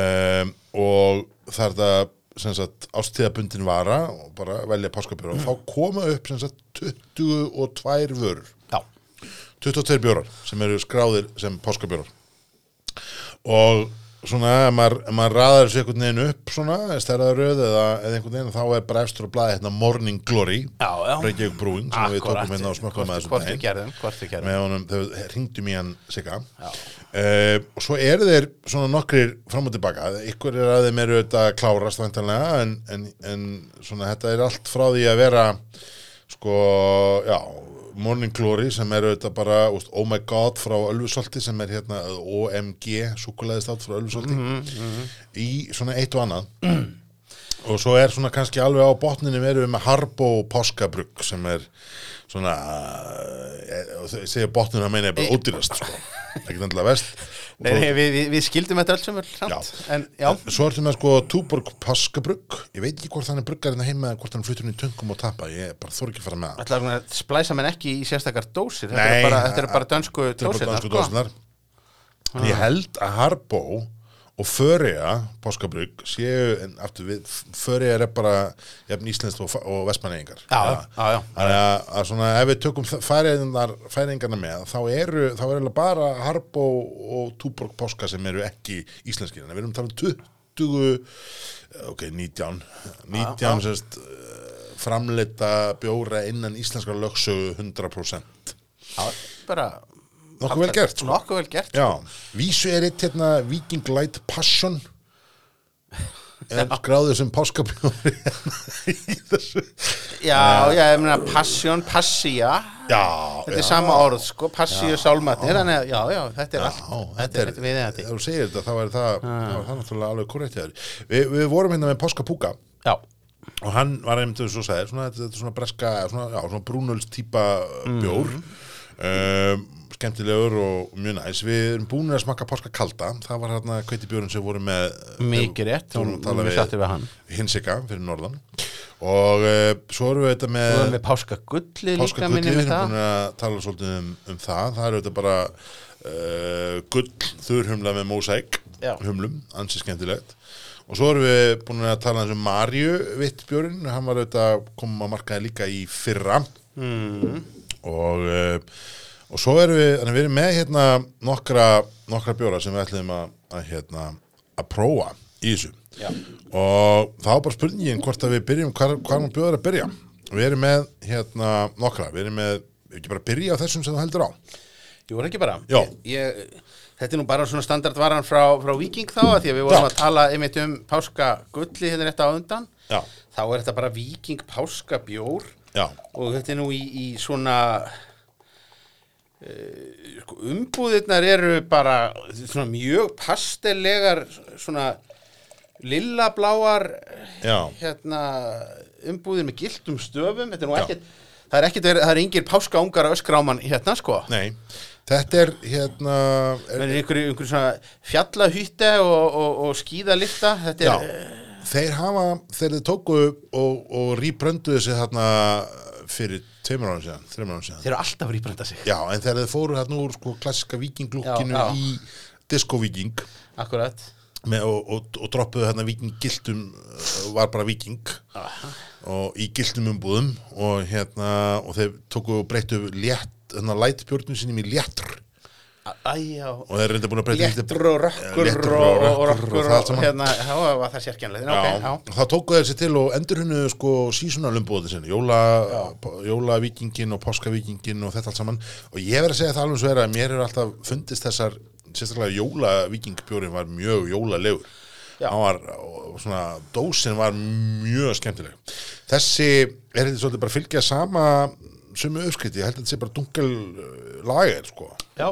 um, og það er að sem sagt, ástíðabundin vara og bara velja páskabjórar. Og þá koma upp sagt 22 vörur 22 bjórar sem eru skráðir sem páskabjórar. Og svona ef maður, maður raðar þessu einhvern veginn upp svona, stærðar röð eða, eða einhvern veginn þá er bara efstur að blaða hérna Morning Glory. Reykjavík Brewing sem við Akkúrat. tókum hérna og smökkum með við við gerðum. Með honum, þau ringdum í hann sigga. Uh, og svo eru þeir svona nokkrir fram og tilbaka. Ykkur er að þeim eru auðvitað klárast væntanlega en, en, en svona þetta er allt frá því að vera sko, já Morning Glory sem er auðvitað bara Oh My God frá Ölfusolti sem er hérna OMG, súkulæðist átt frá Ölfusolti í svona eitt og annað. Og svo er svona kannski alveg á botninu verið við með Harbo Páskabrugg sem er svona eh, segja botninu að meina er bara ódýrast sko. ekki endilega vest Nei, nei, við, við, við skildum þetta alls sömur Já. En já, Svo ertu með sko Túborg Páskabrugg. Ég veit ekki hvort hann er bruggar hérna heima hvort hann flyttur hann í töngum og tappa ég bara þór ekki að fara með það ætlaðu svona að splæsa menn ekki í sérstakar dósir? Nei, bara, þetta eru bara dönsku Þetta er bara dósir dansku dósinar En ég held að Harbo og Föriða Páskabrugg séu, en aftur við Föriða er bara jafn íslenskt og, og vestmanningar Já, já, já. Þannig að, að svona ef við tökum færingarna með þá eru, þá er eiginlega bara Harbo og Túborg Páska sem eru ekki íslenskir, en við erum að tala um 20 ok, 19 19 sérst framleita bjóra innan íslenskar lögsögu 100% Já, bara Nokkuð vel gert, sko. Nokkuð vel gert Já, vísu er eitt hérna Viking Light Passion. Er skráður sem páskabjóri í þessu. Já, já, ég meina passion, passía Já, Þetta er já. sama orð, sko, passíu sálmatni Þannig að, já, já, þetta er allt Þetta er við þetta þú segir þetta, þá er það, er það náttúrulega alveg korrekt. Vi, við vorum hérna með Páskapúka. Já, og hann var einmitt þess að segja, þetta er svona breska, svona, svona brúnöls típa bjór. Mhm. um, skemmtilegur og mjög næs. Við erum búin að smakka páska kalda. Það var hérna kveitibjörn sem voru með Mikið rétt, að tala við sattum við hann. Hinsika fyrir norðan. Og uh, svo erum við þetta með erum við páska gulli líka við erum búin að tala svolítið um, um það. Það eru þetta bara uh, gull þurrhumla með mósæk humlum, ansi skemmtilegt. Og svo erum við búin að tala um Marju Vittbjörn, hann var auðvitað komum að markaði líka í fyrra. Mm. og uh, og svo erum við, við erum með hérna nokkra, nokkra bjóra sem við ætlum að, að hérna, að prófa í þessu Já. og þá er bara spurningin hvort að við byrjum hvar, hvar maður bjóður að byrja við erum með hérna nokkra, við erum með við ekki bara byrja á þessum sem þú heldur á Jú, er ekki bara Já. ég, Þetta er nú bara svona standardvaran frá, frá Viking þá að Því að við vorum Já. að tala einmitt um páska gulli hérna rétt á undan Já. Þá er þetta bara Viking páska bjór já, Og þetta er nú í, í svona Umbúðirnar eru bara svona mjög pastellegar Svona lillabláar já, hérna, umbúðir með giltum stöfum. Þetta er nú Já. ekkert Það er ekkert, það er engir páskaungar öskráman hérna sko. Nei. Þetta er hérna er, Það er einhverju, einhverju svona fjallahýtte og, og, og skíðalifta Þetta já, er, þeir hafa þeir tóku og, og rýbrönduðu sig þarna fyrir tveimur árum síðan, þreimur árum síðan. Þeir eru alltaf að rýbrenda sig. Já, en þegar þið fóru hérna úr sko klassika vikinglúkinu Já, já. í disco-viking Akkurat. með, og, og, og droppuðu hérna vikinggiltum var bara viking og í giltum umbúðum og hérna og þeir tóku og breyttu létt hérna lætbjörnum sínum í léttur Æjá Léttur og rökkur og, rökkur og hérna, já, var það sérkjænlega okay, það tóku þeir sér til og endurhunnu sko sísunalumbúðu sinni, jóla, jólavíkingin og páskavíkingin og þetta allt saman. Og ég verð að segja það alveg svo er að mér hefur alltaf fundist þessar, sérstaklega jólavíkingbjórin var mjög jólalegur. Var, og svona dósin var mjög skemmtileg. Þessi er þetta svolítið bara að fylgja sama sumu uppskrift, ég held að þetta sé bara dunkel lager sko. Já,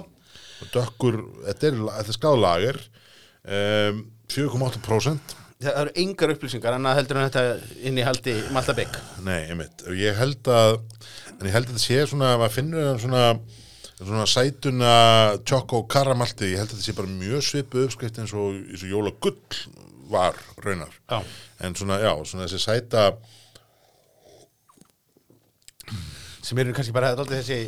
dökkur, þetta er, er skáðlager um, 4,8% það eru engar upplýsingar en að heldur en þetta inn í haldi Malta Bygg Nei, einmitt, og ég held að en ég held að þetta sé svona, maður finnur það svona svona sætuna tjokk og karamalti, ég held að þetta sé bara mjög svipu uppskrift eins og, eins og jóla gull var raunar. Já. en svona, já, svona þessi sæta sem eru kannski bara þessi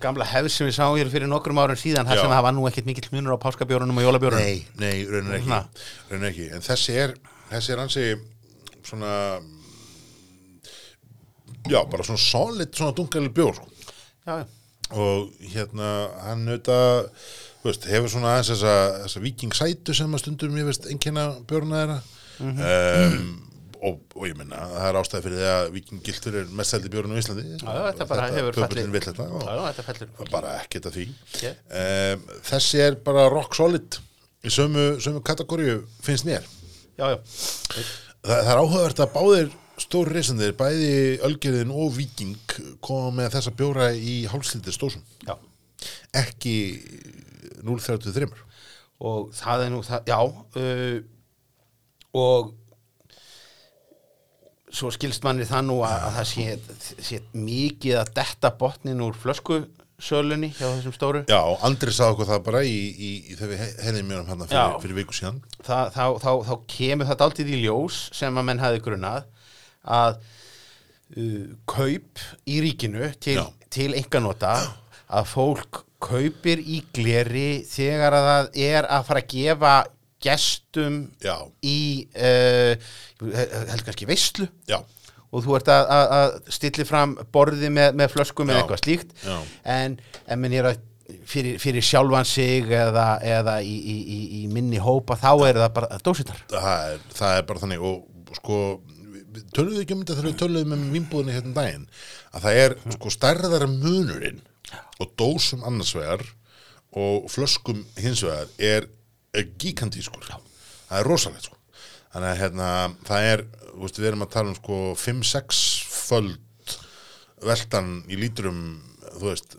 gamla hefð sem við sáum hér fyrir nokkrum árum síðan þar sem það var nú ekkert mikill munur á páskabjórunum og jólabjórunum. Nei, nei, raunar ekki, raunar ekki. En þessi er, þessi er hansi svona já, bara svona solid svona dungal bjór. Já, já. Og hérna hann auðvitað hefur svona aðeins þessa, þessa vikingsætu sem að stundum ég veist einnkynna björna þeirra. Um, og, og ég menna það er ástæði fyrir því að vikinggiltur er mest seldi björn á Íslandi. Já, já, þetta bara hefur fallið- bara ekkert að því. Ok. um, þessi er bara rock solid. Í sömu, sömu kategóriu finnst mér. Já, Þa, það er áhugavert að báðir stóri reysandir, bæði Ölgerðin og Viking koma með þessa bjóra í hálslítið stósum. Já. Ekki 033 og það er nú það, já uh, og svo skilst manni það nú að, að það sé, sé mikið að detta botnin úr flöskusölunni hjá þessum stóru. Já, Andri sá okkur það bara í, í, í þegar við hefðum mjög um hann fyrir, Já. fyrir viku síðan. Þa, þá, þá, þá kemur þetta alltaf í ljós sem að menn hafi grunnað að uh, kaup í ríkinu til, til enganota að fólk kaupir í gleri þegar að það er að fara að gefa gestum Já, í uh, held kannski veislu. Já, og þú ert að, að, að stilli fram borði með, með flöskum eða eitthvað slíkt. En, en menn er að fyrir, fyrir sjálfan sig eða, eða í, í, í, minni hópa þá er það bara dósitar. Það er, það er bara þannig. Og sko, við- við ekki um þetta þegar við töluðum um vinnbúðinni hérna um daginn að það er sko stærðara munurinn og dósum annars vegar og flöskum hins vegar er, er gigantískur það er rosalegt sko. Þannig að hérna, það er, veist, við erum að tala um sko 5-6 föld veltan í lítrum þú veist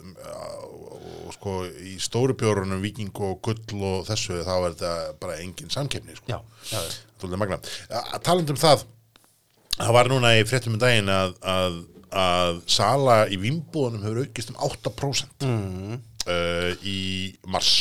sko í stóru bjórunum viking og gull og þessu þá er þetta bara engin samkeppni sko. Talandi um það, það var núna í fréttum um daginn að, að, að sala í vimbúðunum hefur aukist um 8% mm. uh, í mars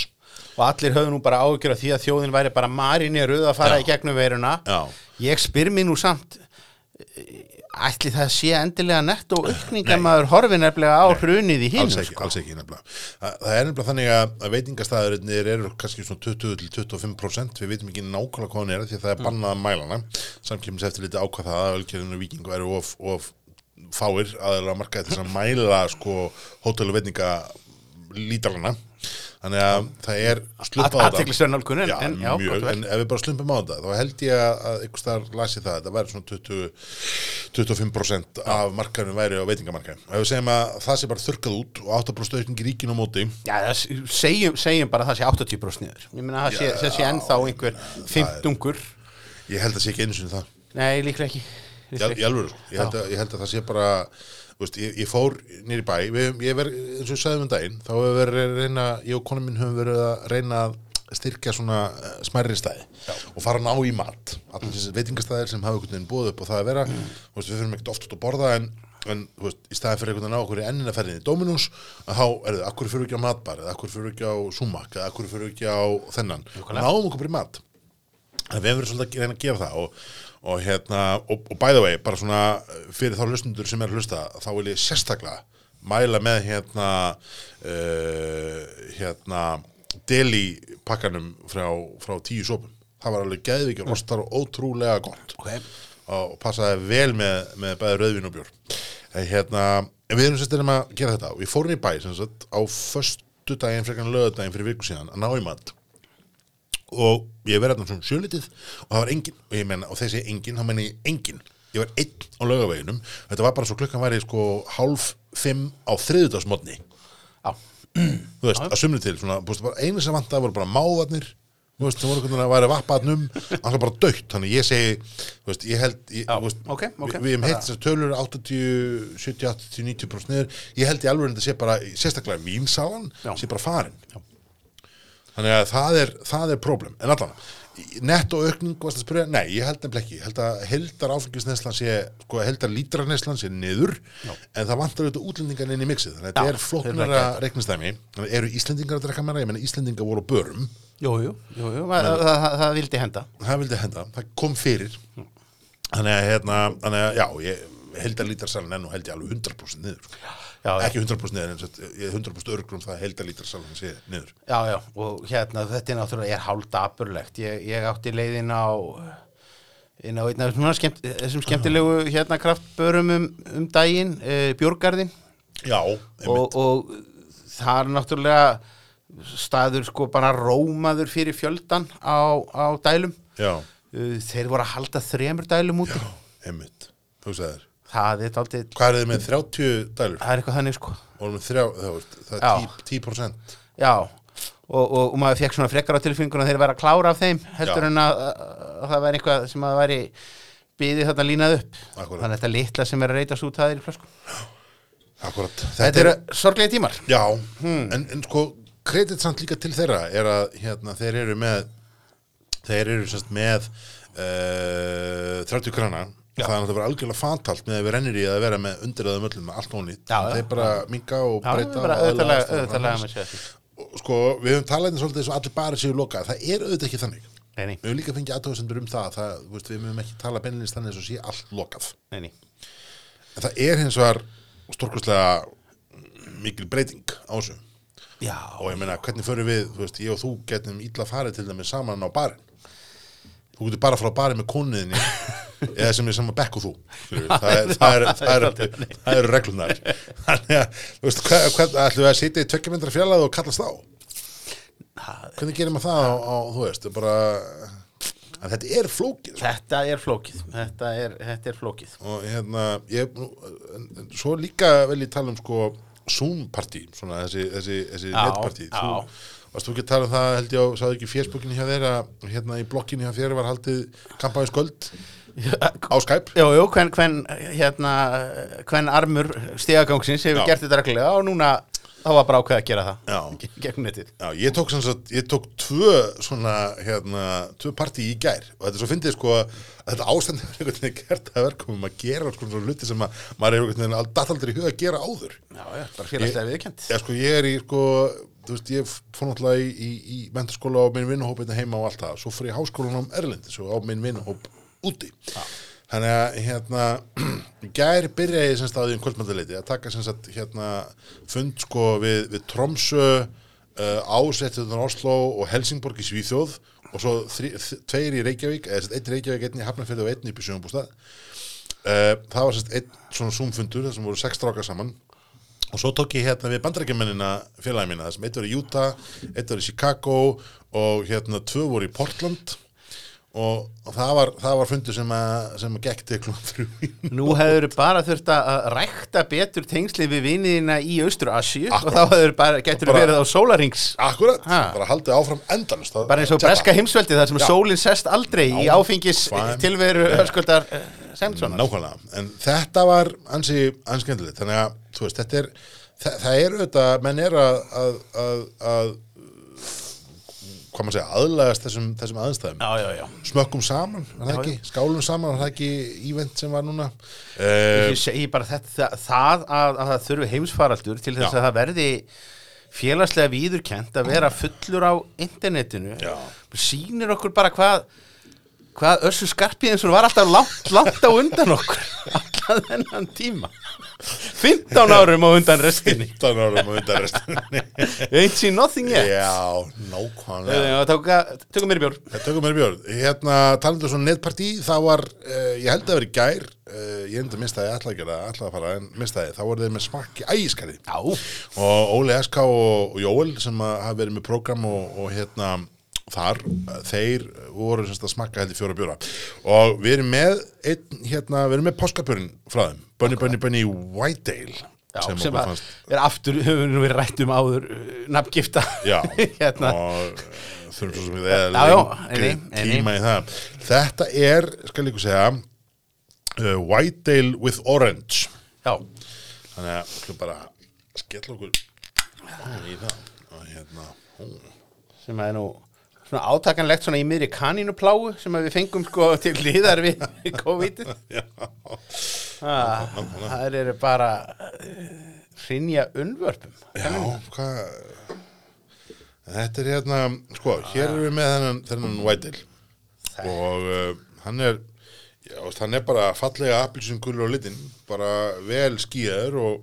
og allir höfðu nú bara ágjör af því að þjóðin væri bara marineruð að fara Já. í gegnum veiruna. Já. ég spyr mér nú samt eh, ætli það sé endilega nett og aukning Nei. að maður horfi nefnilega á hrunið í hinn alls ekki, alls ekki nefnilega. Það, það er nefnilega þannig að, að veitingastæðurinnir eru kannski svona 20-25% við veitum ekki nákvæmlega hvað hann er því að það er bannað að mæla hana. Samkjöfnis eftir liti ákvað það að ölkerinu vikingu eru of, of fáir aðeins að markaði til þess að mæla sko hótel og veitinga lítarana þannig að það er slumpað á aðteklisverðnálkunin Já, en já, mjög, en ef við bara slumpum á þetta þá held ég að, að einhvers þar lasi það þetta væri svona 20, 25% af markaðinu væri á veitingamarkaðin ef við segjum að það sé bara þurkað út og 8% aukning í ríkinu á móti. Já, það segjum, segjum bara að það sé 80% niður. Ég meina það sé, Já, það sé ennþá einhver fimmtungur ég held að sé ekki einu sinni það. Nei, líklega ekki Líklega al- í ekki. alvöru, sko. ég, held að, ég held að það sé bara veist, ég, ég fór nýri bæ. Við, ég ver, eins og sagðum um daginn þá hefur verið að reyna, ég og konum minn höfum verið að reyna að styrkja svona eh, smærri stæði og fara ná í mat. Allir þessi veitingastæðir sem hafa einhvern veginn búið upp og það að vera, þú veist, við fyrir ekkert oft út að borða en, en veist, í staðin fyrir einhvern veginn á okkur í ennina ferðinni Dominus að þá, er þið, akkur fyrir ekki á matbar? eða akkur fyrir ekki á Sumak eða akkur fyrir ekki á þennan, náum okkur í mat. Að við hefum verið svolítið að reyna að gera það og, og hérna, og, og by the way bara svona fyrir þá hlustundur sem er að hlusta þá vil ég sérstaklega mæla með hérna uh, hérna deli pakkanum frá, frá tíu sopum. Það var alveg geðvikið rostar og ótrúlega gott. Ok. og passaði vel með, með bæði rauðvin og bjór. En hérna, en við erum sérst að gera þetta. Og ég fór inn í bæ sem sagt á föstu daginn frekar lögadaginn fyrir viku síðan að ná í mat og ég verði þarna svona sjölitið og það var engin og ég menna, og þessi engin, þá menna ég engin ég var einn á laugaveginum þetta var bara svo klukkan væri sko hálf fimm á þriðudagsmotni Já. þú veist, að sumni til svona, búst, bara einu sem vantaði voru bara máðarnir þú veist, það voru veginn að væri vappaðnum hann var bara dögt, þannig ég segi þú veist, ég held, ég, Já, veist, ok, ok. við, hefum heitt þessar tölur 80, 70, 80, 90% niður ég held í alveg en þetta sé bara, sérstaklega mín salan, Já. sé bara farin þannig að það er, það er problem, en allan netto aukning, varst að spyrja, nei, ég held nefnilega ekki. Ég held að heldar áfengisneslan sé sko, heldar lítraneslan sé niður en það vantar auðvitað útlendingan inn í mixið. Þannig að þetta Já, er þeir flóknara reiknistæmi þannig að eru Íslendingar að drekka meira, ég menna Íslendingar voru á börum, Jú, jú, jú, það, það, það, vildi henda. Það vildi henda. Það kom fyrir. Þannig að, hérna, þannig að já, ég heldar lítrasalan enn og held ég alveg 100% niður. Já, já. ekki 100% niður, en svo, ég er 100% örgrum það að heldar lítrasalan sé niður. Já, já, og hérna þetta er náttúrulega er hálfdaburlegt ég, ég átti leiðin á inn á einn af svona skemmt, þessum skemmtilegu hérna kraftbörum um, um daginn, e, Björgarðin já, einmitt, og, og það er náttúrulega staður sko bara rómaður fyrir fjöldan á, á dælum. Já, Uh, þeir voru að halda þremur dælum úti. Einmitt. Þú sagðir það er aldrei, Hvað er þið með 30 dælur? það er eitthvað þannig sko Og með þrjá, það, veist, það Já. er 10%, 10%. Já, og, og, og maður fekk svona frekar á tilfengun að þeir vera að klára af þeim heldur Já. en að, að það væri eitthvað sem að væri byðið þarna línað upp Akkúrat. þannig að þetta litla sem er að reytast út það er í flösku Akkurat. Þetta eru sorglega tímar Já, en, en sko kredit samt líka til þeirra er að hérna, þeir eru með þeir eru semst með uh, 30 krana Já. það er náttúrulega algjörlega fantalt með að við rennir í að vera með undiröðum öllum með allt ónýtt já. þeir bara minka og breyta með sko, við höfum talað eins svolítið eins og allir bara séu lokað, það er auðvitað ekki þannig. Nei, nei, við höfum líka fengið aðtöðsendur um það, það veist, við höfum ekki talað beinilins þannig eins og sé allt lokað. Nei, nei. En það er hins vegar stórkostlega mikil breyting á þessu. Já, og ég meina hvernig förum við, þú veist, ég og þú getum illa farið til dæmis saman á barinn. Þú getur bara að fara á barinn með konuðinni eða sem er saman bekk og þú. Það er, er, er, eru reglunar þannig að, þú veist, ætlum við að sitja í tveggjamendra fjallað og kallast á? Hvernig gerir maður það á, þú veist, bara en þetta er flókið sko. þetta er flókið Þetta er, þetta er flókið. Og hérna ég, svo líka vel ég tala um sko Zoom-partí, svona þessi, þessi, þessi netpartí. Þú, varst þú ekki að tala um það held ég á, sáðu ekki í fésbókinni hjá þeirra hérna í blokkinni hjá þeirra var haldið kampaði sköld á Skype. Jú, jú, hvern, hvern, hérna, hvern armur stigagangsins hefur Já. gert þetta reglulega og núna þá var bara ákveð að gera það Já. Gegnum netið. Já, ég tók sem sagt, ég tók tvö svona, hérna, tvö partí í gær og þetta er svo fyndið sko að þetta ástand hefur einhvern veginn gert að verkum að gera sko svona hluti sem að maður er einhvern veginn alltaf aldrei í huga að gera áður. Já, já, bara félagslega viðkjönd Já, sko, ég er í, sko, þú veist, ég fór náttúrulega í, í, í mentaskóla á minn vinnuhóp hérna heima og allt það, svo fór ég í háskólan á Erlendis og á minn vinnuhóp úti. Þannig að hérna í gær byrja ég sem staði um kvöldmæntaleiti að taka sem sagt hérna fund sko við, við Tromsö uh, Ásettuðan Oslo og Helsingborg í Svíþjóð og svo þri, tveir í Reykjavík eða sem sagt, einn í Reykjavík, einn í Hafnarfjörði og einn í Sjöfumbústað uh, það var sem sagt einn svona zoomfundur þar sem voru sex strákar saman. Og svo tók ég hérna við bandarækjumennina félagi mína, þessum eitt var í Utah eitt var í Chicago og hérna tvö voru í Portland og, og það var, var fundur sem að, sem að gekk til klúm þrjú Nú hefur bara þurft að rækta betur tengsli við viniðina í Austur-Asju og þá hefur bara, getur Bara- verið á sólarings Akkurat, Ha. bara haldið áfram endalist bara eins og breska heimsveldi þar sem Já. sólinn sest aldrei í Já, áfengis fine. tilveru hörskuldar Semssonar Nákvæmlega, en þetta var ansi anskendilegt, þannig að veist, þetta er, það, það er auðvitað, menn er að, að, að, að hvað maður segja, aðlagast þessum, þessum aðstæðum. Smökkum saman, er það ekki, skálum saman er það ekki ívent sem var núna? Ég segi bara þetta, það, að, að það þurfi heimsfaraldur til þess Já. að það verði félagslega viðurkent að vera fullur á internetinu Já. sýnir okkur bara hvað hvað Össu Skarpíðinsson var alltaf langt, langt á undan okkur allan þennan tíma 15 árum á undan restinni. 15 árum og undan restinni. Ain't seen nothing yet. Já, nákvæmlega. Tökum mér Það tökum mér björn, hérna talandu svona netpartí, það var, uh, ég held að vera í gær, uh, ég enda mistaði, ég ætla að að fara, en mistaði, þá voru þeir með smakki ægiskari Já, og Óli SK og, og Jóel sem hafa verið með prógram og, og hérna þar, þeir voru semst að smakka heldur fjóra bjóra og við erum með einn, hérna, við erum með páskapurinn frá þeim, Bunny Bunny Bunny Whitedale já sem, sem, að fannst er aftur, höfum við verið rætt um áður uh, nafngifta Já, hérna. og uh, þurfum svo sem við eða lengri eini, eini. tíma í það. Þetta er, skal ég ykkur segja, uh, Whitedale with Orange. Já, Þannig að við bara skella okkur í það. Og hérna, ó, sem að er nú svona átakanlegt svona í miðri kanínupláu sem við fengum sko til liðar við COVID ah, það eru bara hrinja unnvörpum. Já, hvað, þetta er hérna, sko, hér erum við með þennan, þennan Whitedale og uh, hann er, já, hann er bara fallega appilsum gulur á litin, bara vel skíðaður og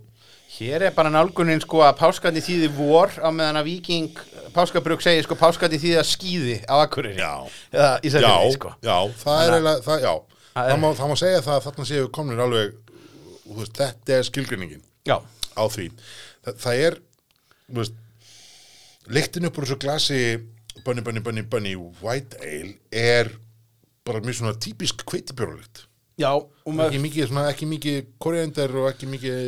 Hér er bara nálgunin sko að páskandi þýði vor á meðan að viking páskabrug segir sko páskandi þýði að skýði á Akureyri Já. eða í já, Sæfjörði sko já, það er eiginlega, það, já, Það má, það má segja það að þarna séu komnir alveg, þú veist, þetta er skilgrinningin Já, á því. Það, það er, þú veist, lyktin upp úr þessu glasi Bunny, Bunny, Bunny, Bunny White Ale er bara mjög svona típisk kveitibjórulykt. já og maður Ekki mikið, svona, ekki mikið koriander og ekki mikið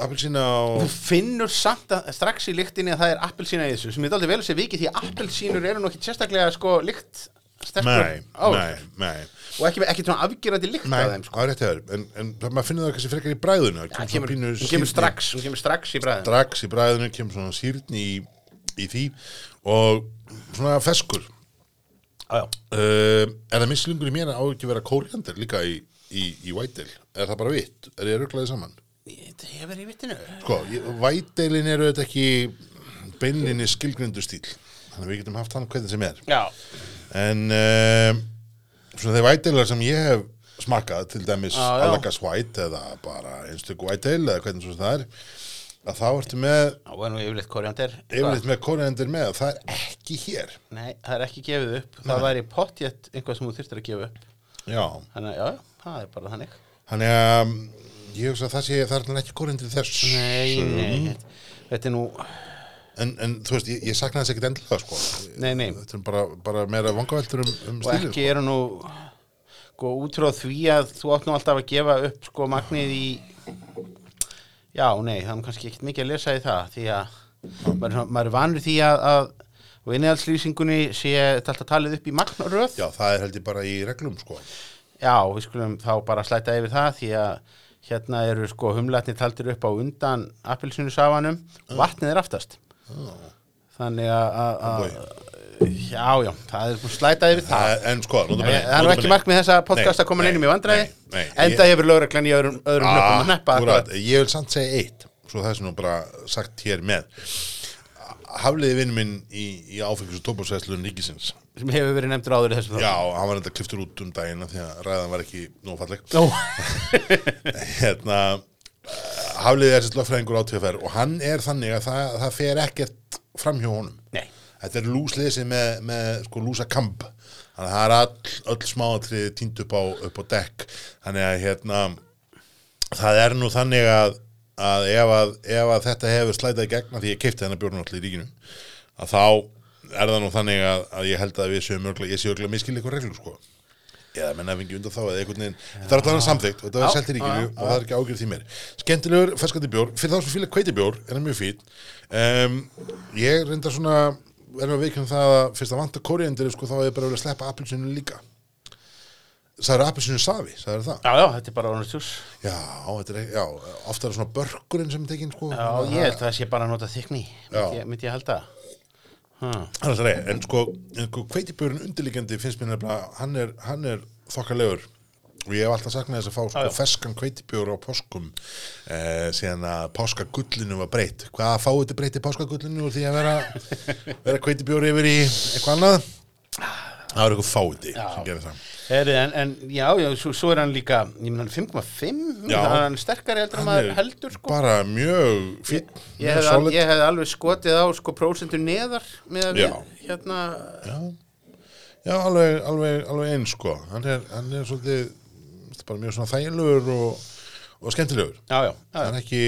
appelsína og... Þú finnur samt að strax í lyktinni að það er appelsína í þessu sem er aldrei vel að segja vikið því að appelsínur eru nú ekki sérstaklega sko lykt sterkur nei. og ekki, ekki svona afgerandi lykt Nei, af þeim sko. það hefur, en, en maður finnur það kannski frekar í bræðinu, það Það kemur, kemur, hún kemur strax, hún kemur strax í bræðin strax í bræðinu, kemur svona sýrni í, í því og svona feskur. Já. Uh, er það mislingur í mér að á ekki að vera kóriander líka í, í, í Whitedale? Er það bara vitt? Er ég rugglaði saman? Hefur í vittinu Sko, Whitedalein eru þetta ekki beinlinni skilgrindu stíl, þannig að við getum haft hann hvernig sem er. Já, En uh, svona þeir Whitedale sem ég hef smakkað, til dæmis. Allagas White eða bara einstök Whitedale eða hvernig svo það er, að þá ertu með yfirleitt koriander yfirleitt með koriander með það er ekki hér. Nei, það er ekki gefið upp. Það væri pottjett einhvað sem þú þyrftir að gefa upp. Já, Þannig að, já, það er bara þannig. Þannig að um, ég hugsa að það sé það er ekki koriander í þess. Nei, nei, þetta- er nú En, en þú veist, ég, ég sakna þess ekkert endilega sko. Nei, nei. Þetta er bara, bara meira vangaveltur um, um og stílinn. ekki eru nú sko útráð því að þú átt nú alltaf að gefa upp sko magnið í já, nei, það er kannski ekkert mikið að lesa í það því að maður, maður er vanur því að, að og inniðalslýsingunni sé þetta alltaf talið upp í magnaröð Já, það er held ég bara í reglum sko. Já, við skulum þá bara slæta yfir það því að hérna eru sko humlatni taldir upp á undan appelsinusafanum, vatnið er aftast. Þannig að- já, já, það er búin slæta yfir það. Það, en sko, nú Það er ekki markmið þessa podcast að koma inn í mig vandræði enda ég- hefur lögreglan í öðrum, nöppum að neppa Akkurat, akkurat. ég vil samt segja eitt svo það er nú bara sagt hér með Hafliði vinn minn í, í áfengis og tóparsæslun ríkisins. Sem hefur verið nefndur áður í þessu Já, hann var enda kliftur út um daginn af því að ræðan var ekki nóg falleg. Nó. hérna Hafliði er sérst lögfræðingur á TFR og hann er þannig að það, það fer ekkert fram hjá honum. Nei. Þetta er lúsliðsi með, með sko lúsa kamp. Þannig að það er all, öll smáatrið týnd upp á, upp á dekk. Þannig að hérna það er nú þannig að, að, ef, að ef að þetta hefur slætað í gegn af því ég keipti þennan bjórn allir í ríkinu að þá er það nú þannig að, að ég held að við séum örglega, ég sé örglega miskil eitthvað reglur sko. Eða menn ef ekki undan þá eða einhvern veginn þetta er alltaf samþygt og þetta Já, var selt í ríkinu og það er ekki ágjörð því mér skemmtilegur ferskandi bjór, fyrir þá sem fíla kveiti bjór er hann mjög fín um, ég reyndar svona erum að veikjum það að fyrst að vanta kóriendur sko þá er ég bara að sleppa appelsinu líka sagður appelsinu safi, sagður það Já, já, þetta er bara juice já, þetta er, já, ofta er svona börkurinn sem tekinn sko Já, ég held að það sé bara að nota þykni myndi ég, ég halda hmm. Það er alltaf reyð, en sko, sko kveitibjörn undirliggjandi finnst mér nefnilega, hann er, hann er þokkalegur og ég hef alltaf saknað þess að fá sko Já, já. ferskan kveitibjör á páskum eh, síðan að páskagullinu var breytt. Hvað fáið þetta breytt í páskagullinu úr því að vera, vera kveitibjör yfir í eitthvað annað? Það er eitthvað Já. sem gerir það. Heri, en, en já, já, svo, svo er hann líka ég meina hann 5,5 Já. hann er sterkari heldur en maður heldur sko bara mjög fín, ég ég hef alveg skotið á sko prósentur neðar með að við hérna Já, já alveg, alveg, alveg eins sko. Hann er, hann er svolítið, er bara mjög svona þægilegur og, og skemmtilegur. já, er ekki,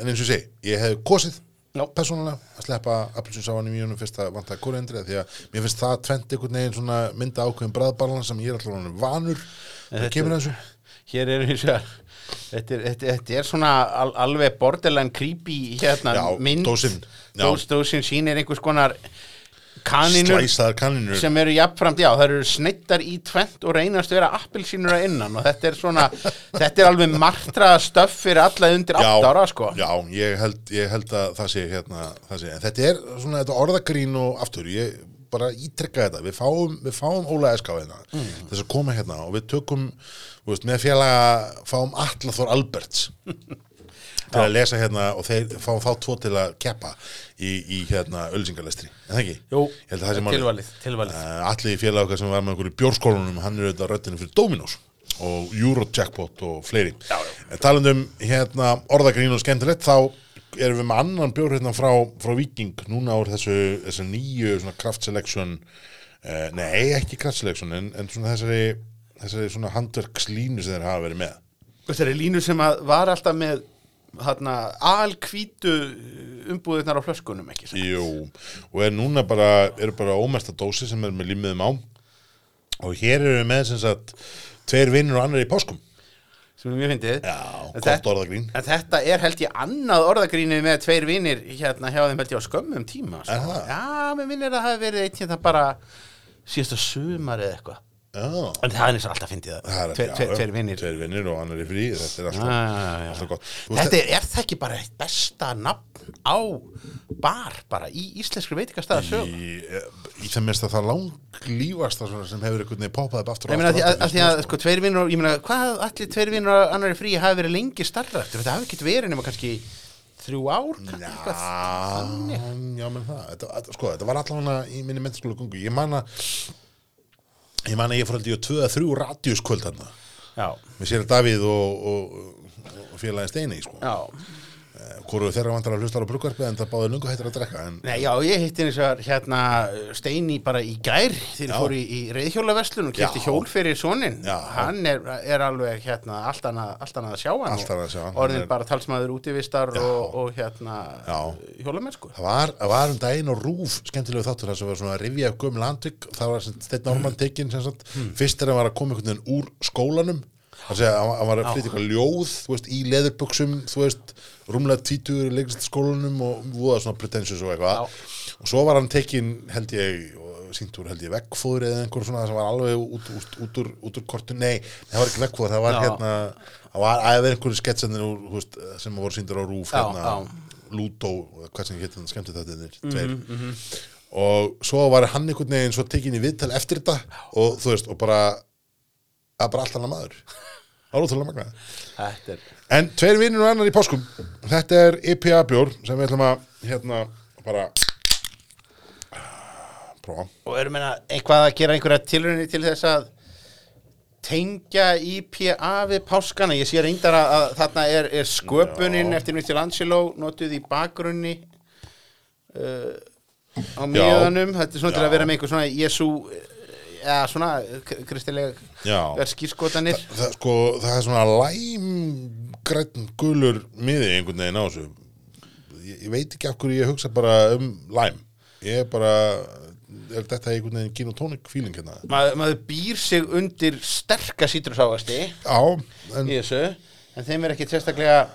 en eins og segi, ég hef kosið Já. persónulega að sleppa appelsinsávan í mínum fyrst að vanta kóriendri því að mér finnst það tvent einhvern veginn svona mynda ákveðin bræðbarlan sem ég er alltaf vanur það kemur að þessu hér er eins og Þetta þetta, er svona al, alveg borderline creepy hérna mynd dósin. Sýnir einhvers konar kaninur slæsaðar kanninur sem eru jafnframt, já, það eru snittar í tvent og reynast vera appelsínur að innan og þetta er svona, þetta er alveg martra stöff fyrir alla undir 8 ára sko. já ég, held, ég held að það sé hérna, það sé, en þetta er svona þetta orðagrín og aftur, ég bara ítrekka þetta, við fáum, við fáum Óla Eská hérna, mm. þess að koma hérna og við tökum, þú veist, með félaga fáum Allathor Alberts til að lesa hérna og þeir fáum þá tvo til að keppa í, í hérna ölsingalestri, en það ekki? Jú, tilvalið, tilvalið. Uh, allir félag okkar sem var með okkur í bjórskólanum hann er auðvitað röddinu fyrir Dominos og Eurojackpot og fleiri Já, já. En talandum hérna orðagrín og skemmtilegt þá erum við með annan bjór hérna frá, frá Viking núna úr þessu, þessu nýju svona kraft selection uh, nei ekki kraft selection en, en svona þessari þessari svona handverkslínu sem þeir hafa verið með er línu sem að var alltaf með alkvítu umbúðirnar á flöskunum ekki sant? Jú, og er núna bara, eru bara ómesta dósi sem er með límiðum á. Og hér eru við með sem sagt tveir vinnur og annar í páskum. Sem er mjög fyndið. Þetta- orðagrín. En þetta er held ég annað orðagrínið með tveir vinir hérna hjá þeim held ég á skömmum tíma Er sko. Já, mér minnir að það hafi verið eitt hérna bara síðasta sumar eða eitthvað Já, En það er eins og alltaf fyndið Tveir, já, tveir, vinnir og annar í frí Þetta er alltaf, Já, alltaf gott. Þetta er, er það ekki bara eitt besta nafn á bar bara í íslenskri veitingastæða sög í, í þeim mest að það langlífasta svona sem hefur einhvern veginn poppað upp aftur og aftur að, því að sko tveir vinnur og ég meina hvað allir tveir vinnur og annar í frí hafi verið lengi starra þetta hafi ekki verið nema kannski þrjú ár Já, já, menn það. Þetta, Sko, þetta var allavega í minni mentaskóla gungu Ég man að Ég man að ég fór aldrei tvö að þrjú radíuskvöld þarna. Já, með sér Davíð og, og, og félagin Steini sko. já Hvoru þeirra vantar að hlustar á brugvarpi en það báði lungu hættir að drekka en Nei, já, ég hitti eins og hérna Steini bara í gær þegar fór í, í reyðhjólaverslun og kipti hjól fyrir sonin Já. hann er, er alveg hérna allt annað, allt annað að sjá hann. Að og orðin er- bara talsmaður útivistar og, og hérna hjólamennsku Það var, það var um daginn og rúf skemmtilegu þáttur þar sem var svona að rifja af gömul andvik það var steinn Norman tekinn sem sagt. Fyrst er að var að koma einhvern veginn úr skólanum það segja að hann var að flytja eitthvað ljóð þú veist, í leðurbuxum, þú veist rúmlega tvítugur í leikast skólanum og voða svona pretentious og eitthvað. Og svo var hann tekinn held ég úr held ég veggfóður eða einhver svona sem var alveg út, út, út, úr, út úr kortu, nei, það var ekki veggfóður það var Já. hérna, það var aðeins einhverju sketsanir sem voru sýndir á rúf Já, hérna, já. Lútó, hvað sem getur skemmt þetta Mhm, tveir. og svo var hann einhvern veginn svo tekinn í viðtal eftir þetta og þú veist, og bara að bara allt annað maður Það er ótrúlega magna Þetta er En tveir vinnir og annar í páskum. Þetta er IPA bjór sem við ætlum að hérna bara prófa. Og erum meina eitthvað að gera einhverja tilrunni til þess að tengja IPA við páskana? Ég sé reyndar að, að þarna er, er sköpunin Já. eftir Michelangelo notuð í bakgrunni uh, á miðanum. Þetta er svona til Já. að vera með einhver svona Jésu eða svona kristileg Já. verðskýrskotanir það, sko, það er svona læmgræn gulur miði einhvern veginn á þessu. Ég, ég veit ekki af hverju ég hugsa bara um læm. Ég er bara er þetta einhvern veginn gin og tónik feeling hérna? Ma, maður býr sig undir sterka sítrusávasti já, en í þessu en þeim er ekki sérstaklega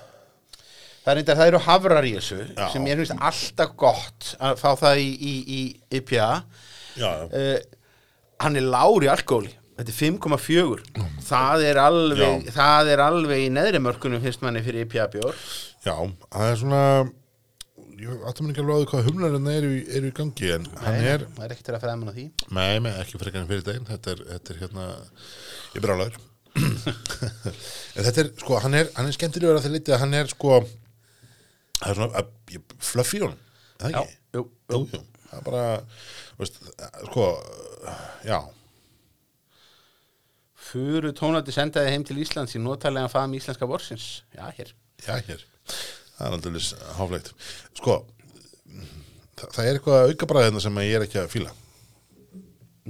það reyndar, það eru hafrar í þessu Já. sem ég finnst alltaf gott að fá það í, í, í IPA. Uh, hann er lágur í alkohóli. Þetta er 5,4 það er alveg Já. það er alveg í neðri mörkunum finnst manni fyrir IPA bjór. Já, það er svona ég áttum ekki alveg á því hvað humlarinn eru, í- eru í gangi en hann Nei, er það er ekkert að fræða mann á því. Nei, með ekki frekar en fyrir daginn. Þetta er, þetta er hérna ég er brálaður en þetta er, sko, hann er, hann er skemmtilegur að þeir litið að hann er, sko það er svona, að, ég, fluff í honum er það ekki? jú, Jú, jú, það er bara veist, sko, já. Furu tónandi sendaði heim til Íslands í notalega faðum íslenska vorsins. Já, hér. Já, hér, það er aldrei háflegt, sko það, það er eitthvað aukabræðina sem ég er ekki að fíla.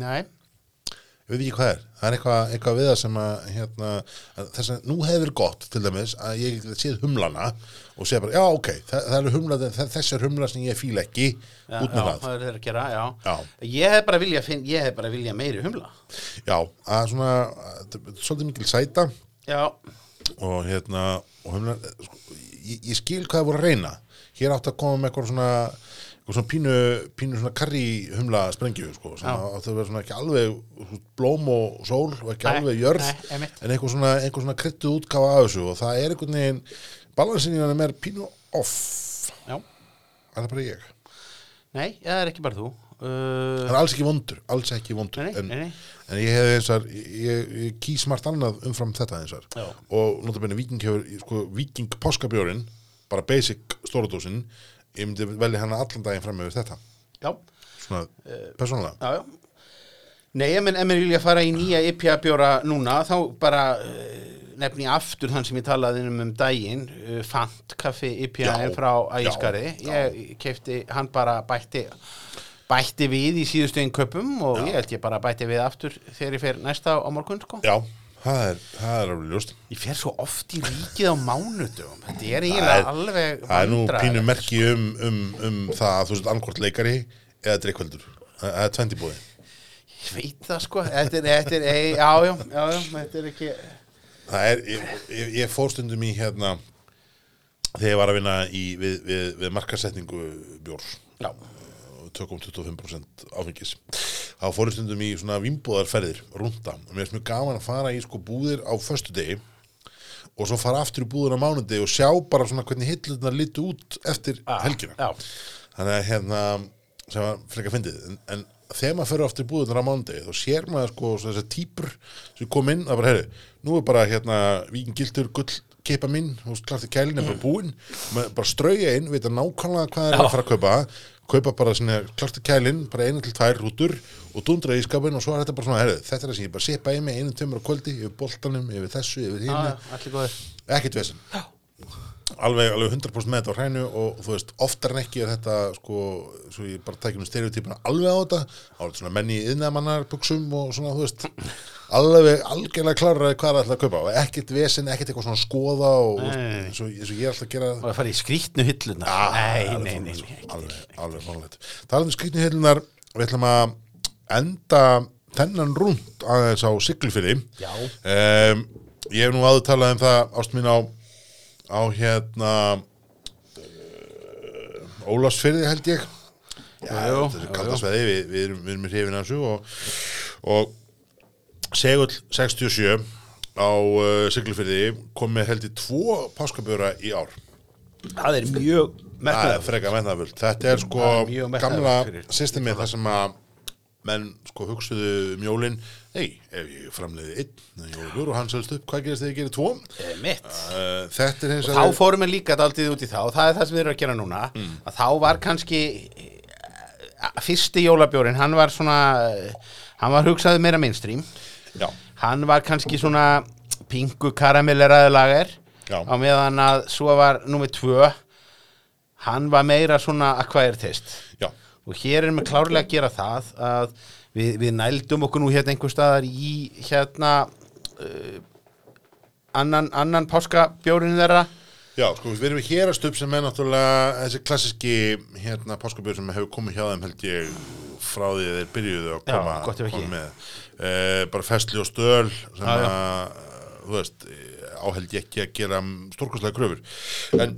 Nei, ég veit ekki hvað er, það er eitthvað, eitthvað við það sem að, hérna, að þess að nú hefur gott til dæmis að ég séð humlana og segja bara, já ok, það, það eru humla þess er humla sem ég fíla ekki já, út með já, það, það er þeir að gera, já. Já. Ég hef bara vilja, finn, ég hef bara vilja meiri humla. Já, að svona svolítið mikil sæta. Já, og hérna og humla, sko, ég, ég skil hvað það voru að reyna. Hér átt að koma með eitthvað svona eitthvað svona pínu, pínu svona karri humla sprengju, sko, sem Já. átti að vera svona ekki alveg blóm og sól og ekki Nei, alveg jörð. nei, en eitthvað svona, svona kryttuð útgáfa af þessu. Og það er einhvern veginn balansin í hann er pínu off. Já. Það er bara ég? Nei, það er ekki bara þú. Það uh, er alls ekki vondur, alls ekki vondur. Nei, nei, en, nei, nei. en ég hef og ég, ég kýs margt annað umfram þetta og. Já. og notabene viking hefur sko, viking páskabjórin bara basic stóradósin ég myndi velja hana allan daginn fram með þetta. Já, svona persónulega. Já, já. Nei, ef menn, ef menn vilja fara í nýja IPA bjóra núna þá bara uh, nefni aftur þann sem ég talaði um um daginn uh, Fant kaffi IPA Já, frá já, Æskari já. ég kefti, hann bara bætti bætti við í síðustu einn köpum og ég held ég bara bætti við aftur þegar ég fer næsta á morgun sko. Já, það er, það er alveg ljóst. Ég fer svo oft í ríkið á mánudum Þetta er eiginlega alveg það er nú pínu merki um, um, um það að þú sett annarkvort leikari eða drikkveldur það er tvendi búið Ég veit það sko. Þetta er, þetta er, já, já, já, já, þetta er ekki það er, ég, ég, ég fór stundum í hérna þegar ég var að vinna í, við, við, við markasetningu bjórs. Já, tökum 25% áfengis. Þá fóru stundum í svona vimbúðarferðir rúnda og mér er mjög gaman að fara í sko búðir á föstudegi og svo fara aftur í búðir á mánudegi og sjá bara svona hvernig hillurnar litu út eftir Ah, helgina. já. þannig að hérna sem var frekar fyndið. En, en þegar maður fyrir aftur í búðirnar á mánudegi þá sér maður sko þessar típur sem kom inn að bara, herri, nú er bara hérna víkin gildur gull keipa þú veist, klart í kælinn er bara búinn, maður bara strauja inn vita nákvæmlega hvað er Já. að fara að kaupa. Kaupa bara svona klart í kælinn bara einu til tvær rútur og dundra í skapin og svo er þetta bara svona, herri, þetta er það sem ég bara sepa í mig einu tömur á kvöldi, yfir boltanum, yfir þessu yfir hínu, góður ekkert vesen alveg, alveg 100% með þetta á hrænu og þú veist, oftar en ekki er þetta sko, svo ég bara tækjum stereotypuna alveg á þetta, þetta svona menni í yðnamannar buksum og svona, þú veist alveg, algjörlega kláraði hvað er alltaf að kaupa og ekkert vesen, ekkert eitthvað svona skoða og eins og, ég er alltaf að gera Og að fara í skrýtnu hilluna Ah, Nei, nei, nei, nei, sko. alveg, til. alveg fórnlegt talandi um skrýtni heilunar, við ætlum að enda þennan rúnd aðeins á siglufyrði Já. um, ég hef nú áður talað um það ást mín á á hérna uh, Ólafsfyrði held ég Já, jú, kalda jú. sveði, við, við erum, við erum í hrifin þessu og, og Segull 67 á uh, Siglufyrði kom með held í tvo páskabjöra í ár Það er mjög er metnaðvöld. Þetta er sko er gamla systemið þar sem að menn sko hugsuðu mjólin ei, ef ég framleiði einn jólabjór og hann selst upp, hvað gerist þegar ég gerir tvo? Eh, mitt. Uh, þetta er eins og þá fórum við líka daldið út í það og það er það sem við erum að gera núna. Að þá var kannski eh, fyrsti jólabjórin hann var svona hann var hugsaði meira mainstream. Já, hann var kannski svona pingu karamelleraði lager Já. á meðan að svo var nummið tvö hann var meira svona acquired taste. Já, og hér erum við klárlega að gera það að við, við nældum okkur nú hérna einhver staðar í hérna uh, annan, annan páskabjórin þeirra já, sko við erum hérast upp sem er náttúrulega þessi klassiski hérna páskabjörn sem hefur komið hjá þeim held ég frá því að þeir byrjuðu að Já, koma, ekki. koma með uh, bara festli og stöl sem Já, já. að, þú veist áheld ég ekki að gera stórkostlega gröfur en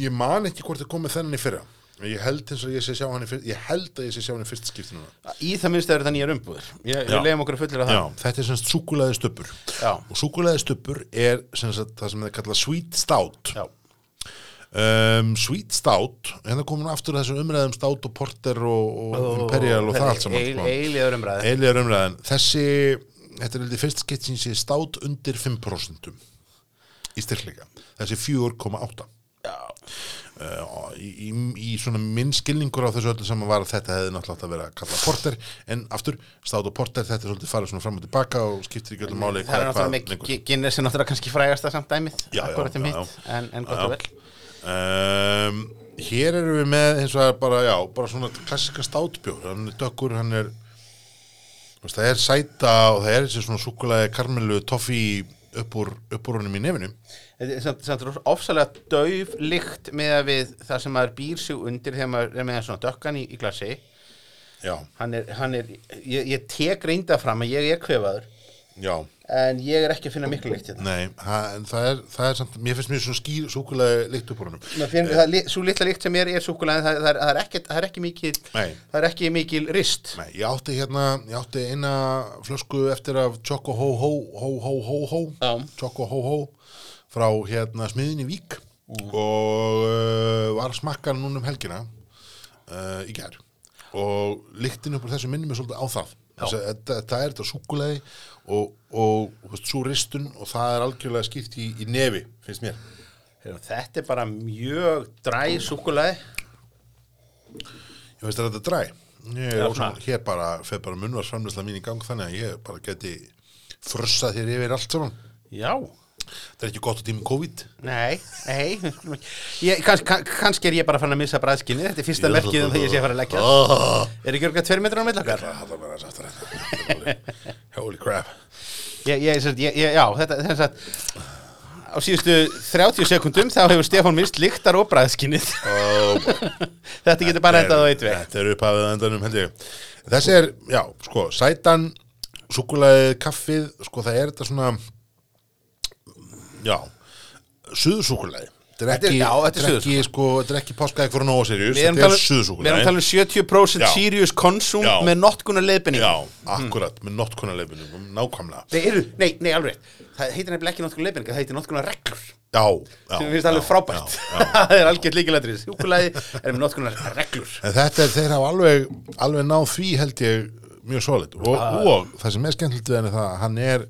ég man ekki hvort það komið þennan í fyrra ég held eins og ég sé sjá hann í fyrst ég held að ég sé sjá hann í fyrst skipti núna. Í það minnst er þetta nýjar umbúður ég, ég leiðum okkur að fullir að það. Já, þetta er semst súkulæði stöppur Já. og súkulæði stöppur er semst það sem þeir kalla sweet stout. Um, sweet stout hérna komum við aftur að þessu umræðum stout og porter og, og imperial og það allt saman sko. eiliður umræði Eiligar umræðan þessi, þetta er fyrst skitt sem sé stout undir 5% í styrkleika. Þessi 4,8 Já. Uh, í, í, svona minn skilningur á þessu öllu saman var að þetta hefði náttúrulega átt að vera að kalla porter. En aftur, stát og porter, þetta er svolítið farið svona fram og tilbaka og skiptir ekki öllu máli það er náttúrulega með Guinness er náttúrulega kannski frægasta samt dæmið Já, já, um já, en, en gott og vel. Um, hér erum við með eins og það er bara, bara svona klassika státbjór, hann er dökkur hann er það er sæta og það er svona súkulega karmelu toffi upp úr, honum í nefinu. Þetta er samt, samt ofsalega dauf lykt með að við það sem maður býr sig undir þegar maður er með svona dökkan í, í glassi já, hann er, hann er ég, ég tek reynda fram að ég er kvefaður. Já en ég er ekki að finna miklu lykt hérna. Nei, en það er, það er samt, mér finnst mér svona skýr súkulega lykt upp úr það, li- sú litla lykt sem er, er súkulega það, það, það, er ekki, það er ekki mikil Nei. það er ekki mikil rist. Nei, ég átti hérna, ég átti eina flösku eftir af Choco Ho Ho Ho Ho Ho Ho. Choco Ho Ho frá hérna smiðin í Vík. Og uh, var að smakka hann núna um helgina uh, í gær. Og lyktin upp úr þessu minnum er svolítið á það. Þessi, þetta, þetta er þetta súkulegi og, og veist, svo ristun og það er algjörlega skýrt í, í nefi finnst mér. Heyrðu, þetta er bara mjög dræ súkulega Ég veist að þetta er dræ. Ég Já, svona. hér bara, fer bara munnvarsframlisla mín í gang þannig að ég bara geti frussað þér yfir allt saman. Já, Það er ekki gott á tími COVID. Nei, nei. Ég, kann, kann, kannski er ég bara fann að missa bræðskinni. Þetta er fyrsta merkið um þegar ég sé að fara að leggja. Oh, Er ekki örgað tveir metrar á þetta. Holy crap. Ég, ég, já, þetta, þess að á síðustu 30 sekundum þá hefur Stefán mist lyktar og bræðskinnið oh, Þetta getur bara endað á eitt veg Þetta er upphafið á endanum held ég. Þessi er, já, sko, sætan Súkulega kaffið Sko, það er þetta svona Já Suðsúkulega Þetta er Þetta er- ekki, já, þetta er ekki, sko, þetta er ekki páskaði fyrir nógu Við erum Þetta er talað við erum talað um 70% Já. serious consume Já. með notkuna leiðbynning Já, akkurat, með notkunarleifinu, nákvæmlega. Nei, eru, nei, nei, alveg. Það heitir nefnilega ekki notkuna leiðbynning, það heitir notkuna reglur Já, já. sem finnst alveg já, frábært já. Það er algjört líkilætrið Sjúkulagi er með notkuna reglur En þetta er, þeir hafa alveg, alveg náð því held ég mjög solid. Og, og það sem er skemmtilegt við henni það, að hann er,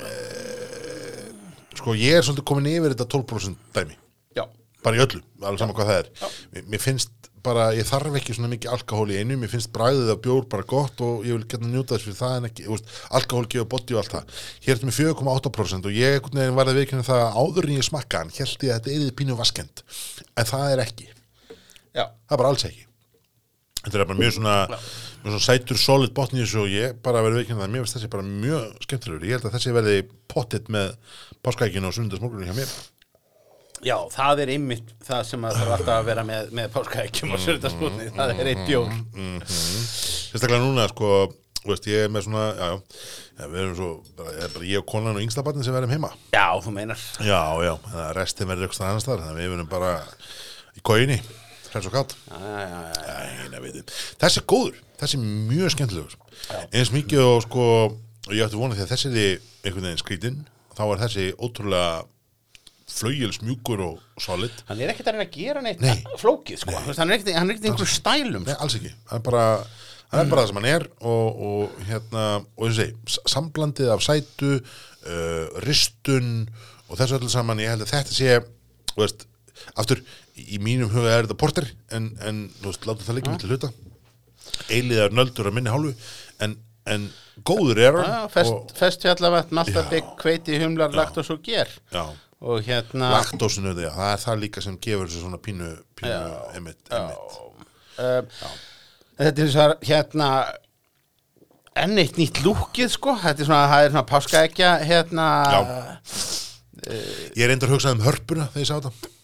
e, sko, ég er svolítið komin yfir þetta 12% dæmi. Já, Bara í öllu, alveg saman hvað það er. Mér, mér finnst bara, ég þarf ekki svona mikið alkohól í einu, mér finnst bræðið af bjór bara gott og ég vil geta njóta þess fyrir það en ekki, veist, alkohól gefa bótti og allt það. Hér er þetta með 4,8% og ég veginn varði veikinu það að áður en ég smakka hann, held ég að þetta er pínu vaskend. En það er ekki. já, það er bara alls ekki þetta er bara mjög svona, mjög svona sætur solid botni í þessu og ég bara verið veikinn það mér finnst þessi bara mjög skemmtilegur. Ég held að þessi verði pottitt með páskaækinu og sunnundasmorgunni hjá mér. Já, það er einmitt það sem að þarf alltaf að vera með, með páskaækjum og sördaspútni, það er eitt bjór sérstaklega núna sko veist, ég er með svona, já, já, við erum svo, bara, ég er bara ég og konan og yngsta barnin sem verðum heima. Já, þú meinar. Já, já, að restin verður eitthvað annars þar þannig að við verðum bara í kóinni hræns og kátt nei. Þessi er góður, þessi er mjög skemmtilegur. Eins mikið og sko og ég ætti vonað því að þessi er einhvern veginn skrítinn þá er þessi ótrúlega flaugjels mjúkur og solid. Hann er ekkert að reyna að gera neitt Nei. flókið, sko. Veist, Hann er ekkert hann er einhverjum stælum Nei, alls ekki, það er bara hann er bara það sem hann er og, og hérna, og eins og segi s- samblandið af sætu uh, ristun og þessu öllu saman ég held að þetta sé veist, aftur, í mínum huga er þetta porter en, en veist, látum það líka með til hluta. Eiliðar nöldur að minni hálfu en, en góður er hann. Já, fest, festfjallavatn, maltabygg, kveiti, humlar, lagt og svo ger. Já, og hérna laktósinu því það er það líka sem gefur þessu svona pínu, pínu emitt, emitt. uh, þetta er svo hérna enn eitt nýtt lúkið sko. Þetta er svona, það er svona páskaækja hérna. Ég er endur að hugsa um hörpuna þegar ég sá þetta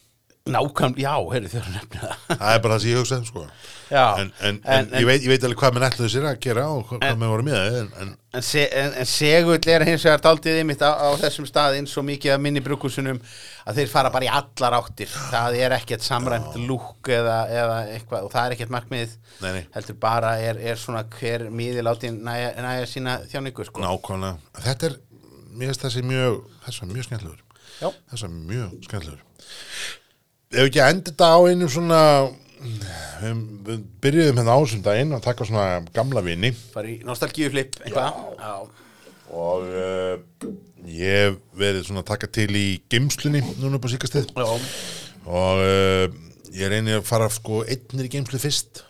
nákvæm, já, heyrðu þau nefnir það. Það er bara það sem ég hugsaði sko. já, en, en, en, ég, veit, ég veit alveg hvað menn ætlaðu sér að gera og hvað, hvað menn voru með en, en En, se, en, en segull er hins vegar daldið ymitt á, á þessum stað eins og mikið af minni brukusunum að þeir fara bara í allar áttir. Það er ekkert samræmt lúk eða, eða eitthvað og það er ekkert markmið Nei, nei. heldur bara er, er svona hver miði láti næja, næja sína þjáningu sko. nákvæmlega. Þetta er, mér finnst þessi mjög mjög skemmtilegur Já. ef ekki að enda þetta á einum svona við, við byrjuðum hérna ásum daginn að taka svona gamla vini fara í nostalgíuflip eitthvað Já. og uh, ég verið svona að taka til í geimslunni núna upp á síkastið Já. og uh, ég reyni að fara sko einnir í geimslu fyrst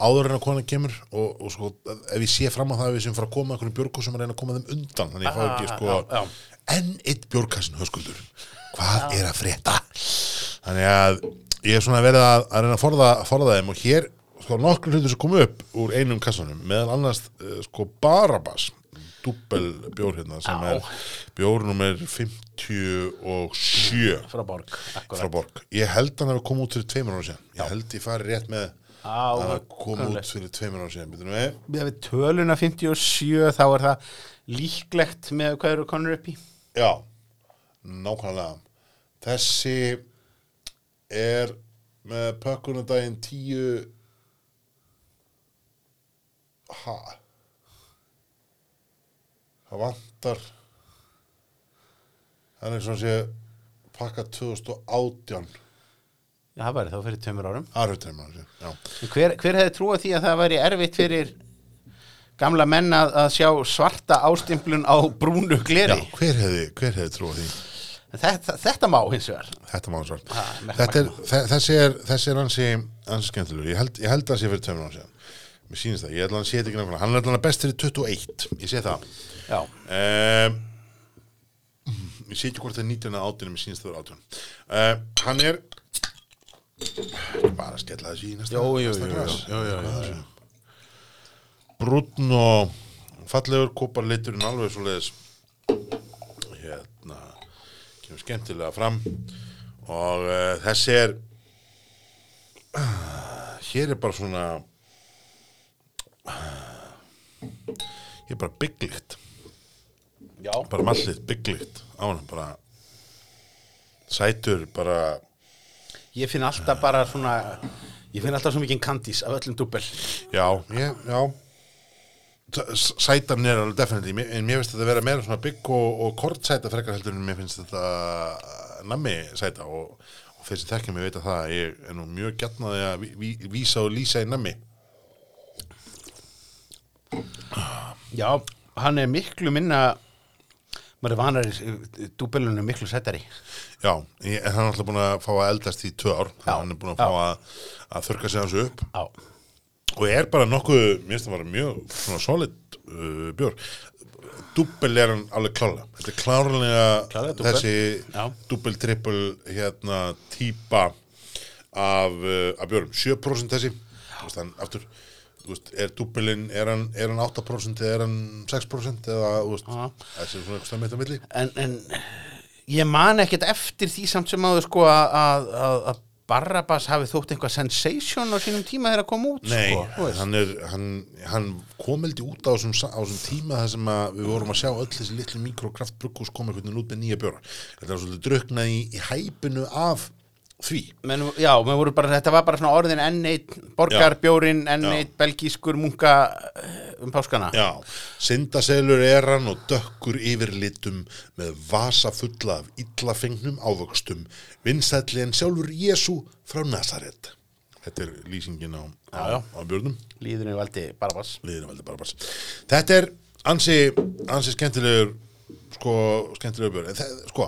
áður en að kona kemur og, og sko ef ég sé fram á það að við sem fara að koma einhverjum björgkossum að reyna að koma þeim undan þannig ég fá ekki Ah, sko já, já. enn eitt björgkassin höskuldur hvað er að frétta þannig að ég hef svona verið að, að reyna að forða, forða þeim og hér sko nokkur hlutur sem komu upp úr einum kassanum meðal annars uh, sko Barabas dúbbel bjór hérna sem Já. er bjór nummer 57 frá borg frá Borg. Ég held hann að koma út fyrir tveimur ára síðan. Ég held ég fari rétt með Já, að hann kannlega. út fyrir tveimur ára síðan. Býtum við? Við við töluna 57 þá er það líklegt með hvað eru konur upp í Já, nákvæmlega. Þessi er með pökkunardaginn tíu ha það vantar hann er svona sé pakka 2018 Já, það væri þá fyrir tveimur árum tveimur ára síðan, já. Hver, hver hefði trúið því að það væri erfitt fyrir gamla menn að, sjá svarta ástimplun á brúnu Já, gleri? hver hefði, hver hefði trúið því? Þetta, þetta má hins vegar. Þetta má er, þe- þessi er, þessi er hansi, skemmtilegur. Ég held, ég held að það sé fyrir ára síðan. Mér sýnist það, ég held að hann sé þetta ekki nákvæmlega. Hann er allan best fyrir 21, ég sé það. Um, ég sé ekki hvort það er 19 eða 18, mér sýnist það vera 18. Uh, hann er, bara að skella þessi í næsta, jú, jú, jú, jú. Brúnn og fallegur kópar liturinn alveg svo leiðis skemmtilega fram og uh, þessi er uh, hér er bara svona hér er bara bygglikt já. bara mallit bygglikt á hann bara sætur bara Ég finn alltaf bara svona, ég finn alltaf svo mikið kandís af öllum dúbbel. Já, ég, já Sætan er alveg definitely mér- en mér finnst þetta að vera meira svona bygg og, og kortsæta frekar heldur en mér finnst þetta nammi sæta og, og þeir sem þekkja mig veit að það að ég er nú mjög gætnaði að ví, ví, vísa og lýsa í nammi. Já, hann er miklu minna, maður er vanar í dúbbelunum miklu settari. Já, en hann er alltaf búin að fá að eldast í tvö ár, Já, hann er búin að fá að, að þurka sig hans upp. Já, og er bara nokkuð, mér finnst það bara mjög svona solid uh, bjór. Dúbbel er hann alveg klálega þetta er klárlega þessi Já. dúbbel, trippel hérna típa af, uh, af bjórum. 7% þessi. Veist, hann, aftur, veist, er dúbbelin er hann, er hann 8% eða er hann 6% eða, veist, þessi er svona eitthvað mitt á milli. En, en ég man ekkert eftir því samt sem áður sko að, að, að, að Barrabas hafi þótt eitthvað sensation á sínum tíma þegar að koma út Nei, sko, hann, er, hann, hann kom heldur út á þessum, tíma þar sem við vorum að sjá öll þessi litlu mikrokraftbrukkús koma einhvern veginn út með nýja bjóra. Þetta var svolítið druknað í, í hæpinu af því. Men, já, bara, þetta var bara orðin enn eitt borgarbjórin, enn Já. eitt belgískur munka eh, um páskana Já, syndaselur er hann og dökkur yfirlitum með vasa fulla af illafengnum ávöxtum, vinsælli en sjálfur Jésu frá Nazaret. þetta er lýsingin á, á, Já, já. á björnum Líðurinn valdi Barbas liðinu veldi bara bara þetta er ansi, ansi skemmtilegur sko, skemmtilegur björn en það, sko,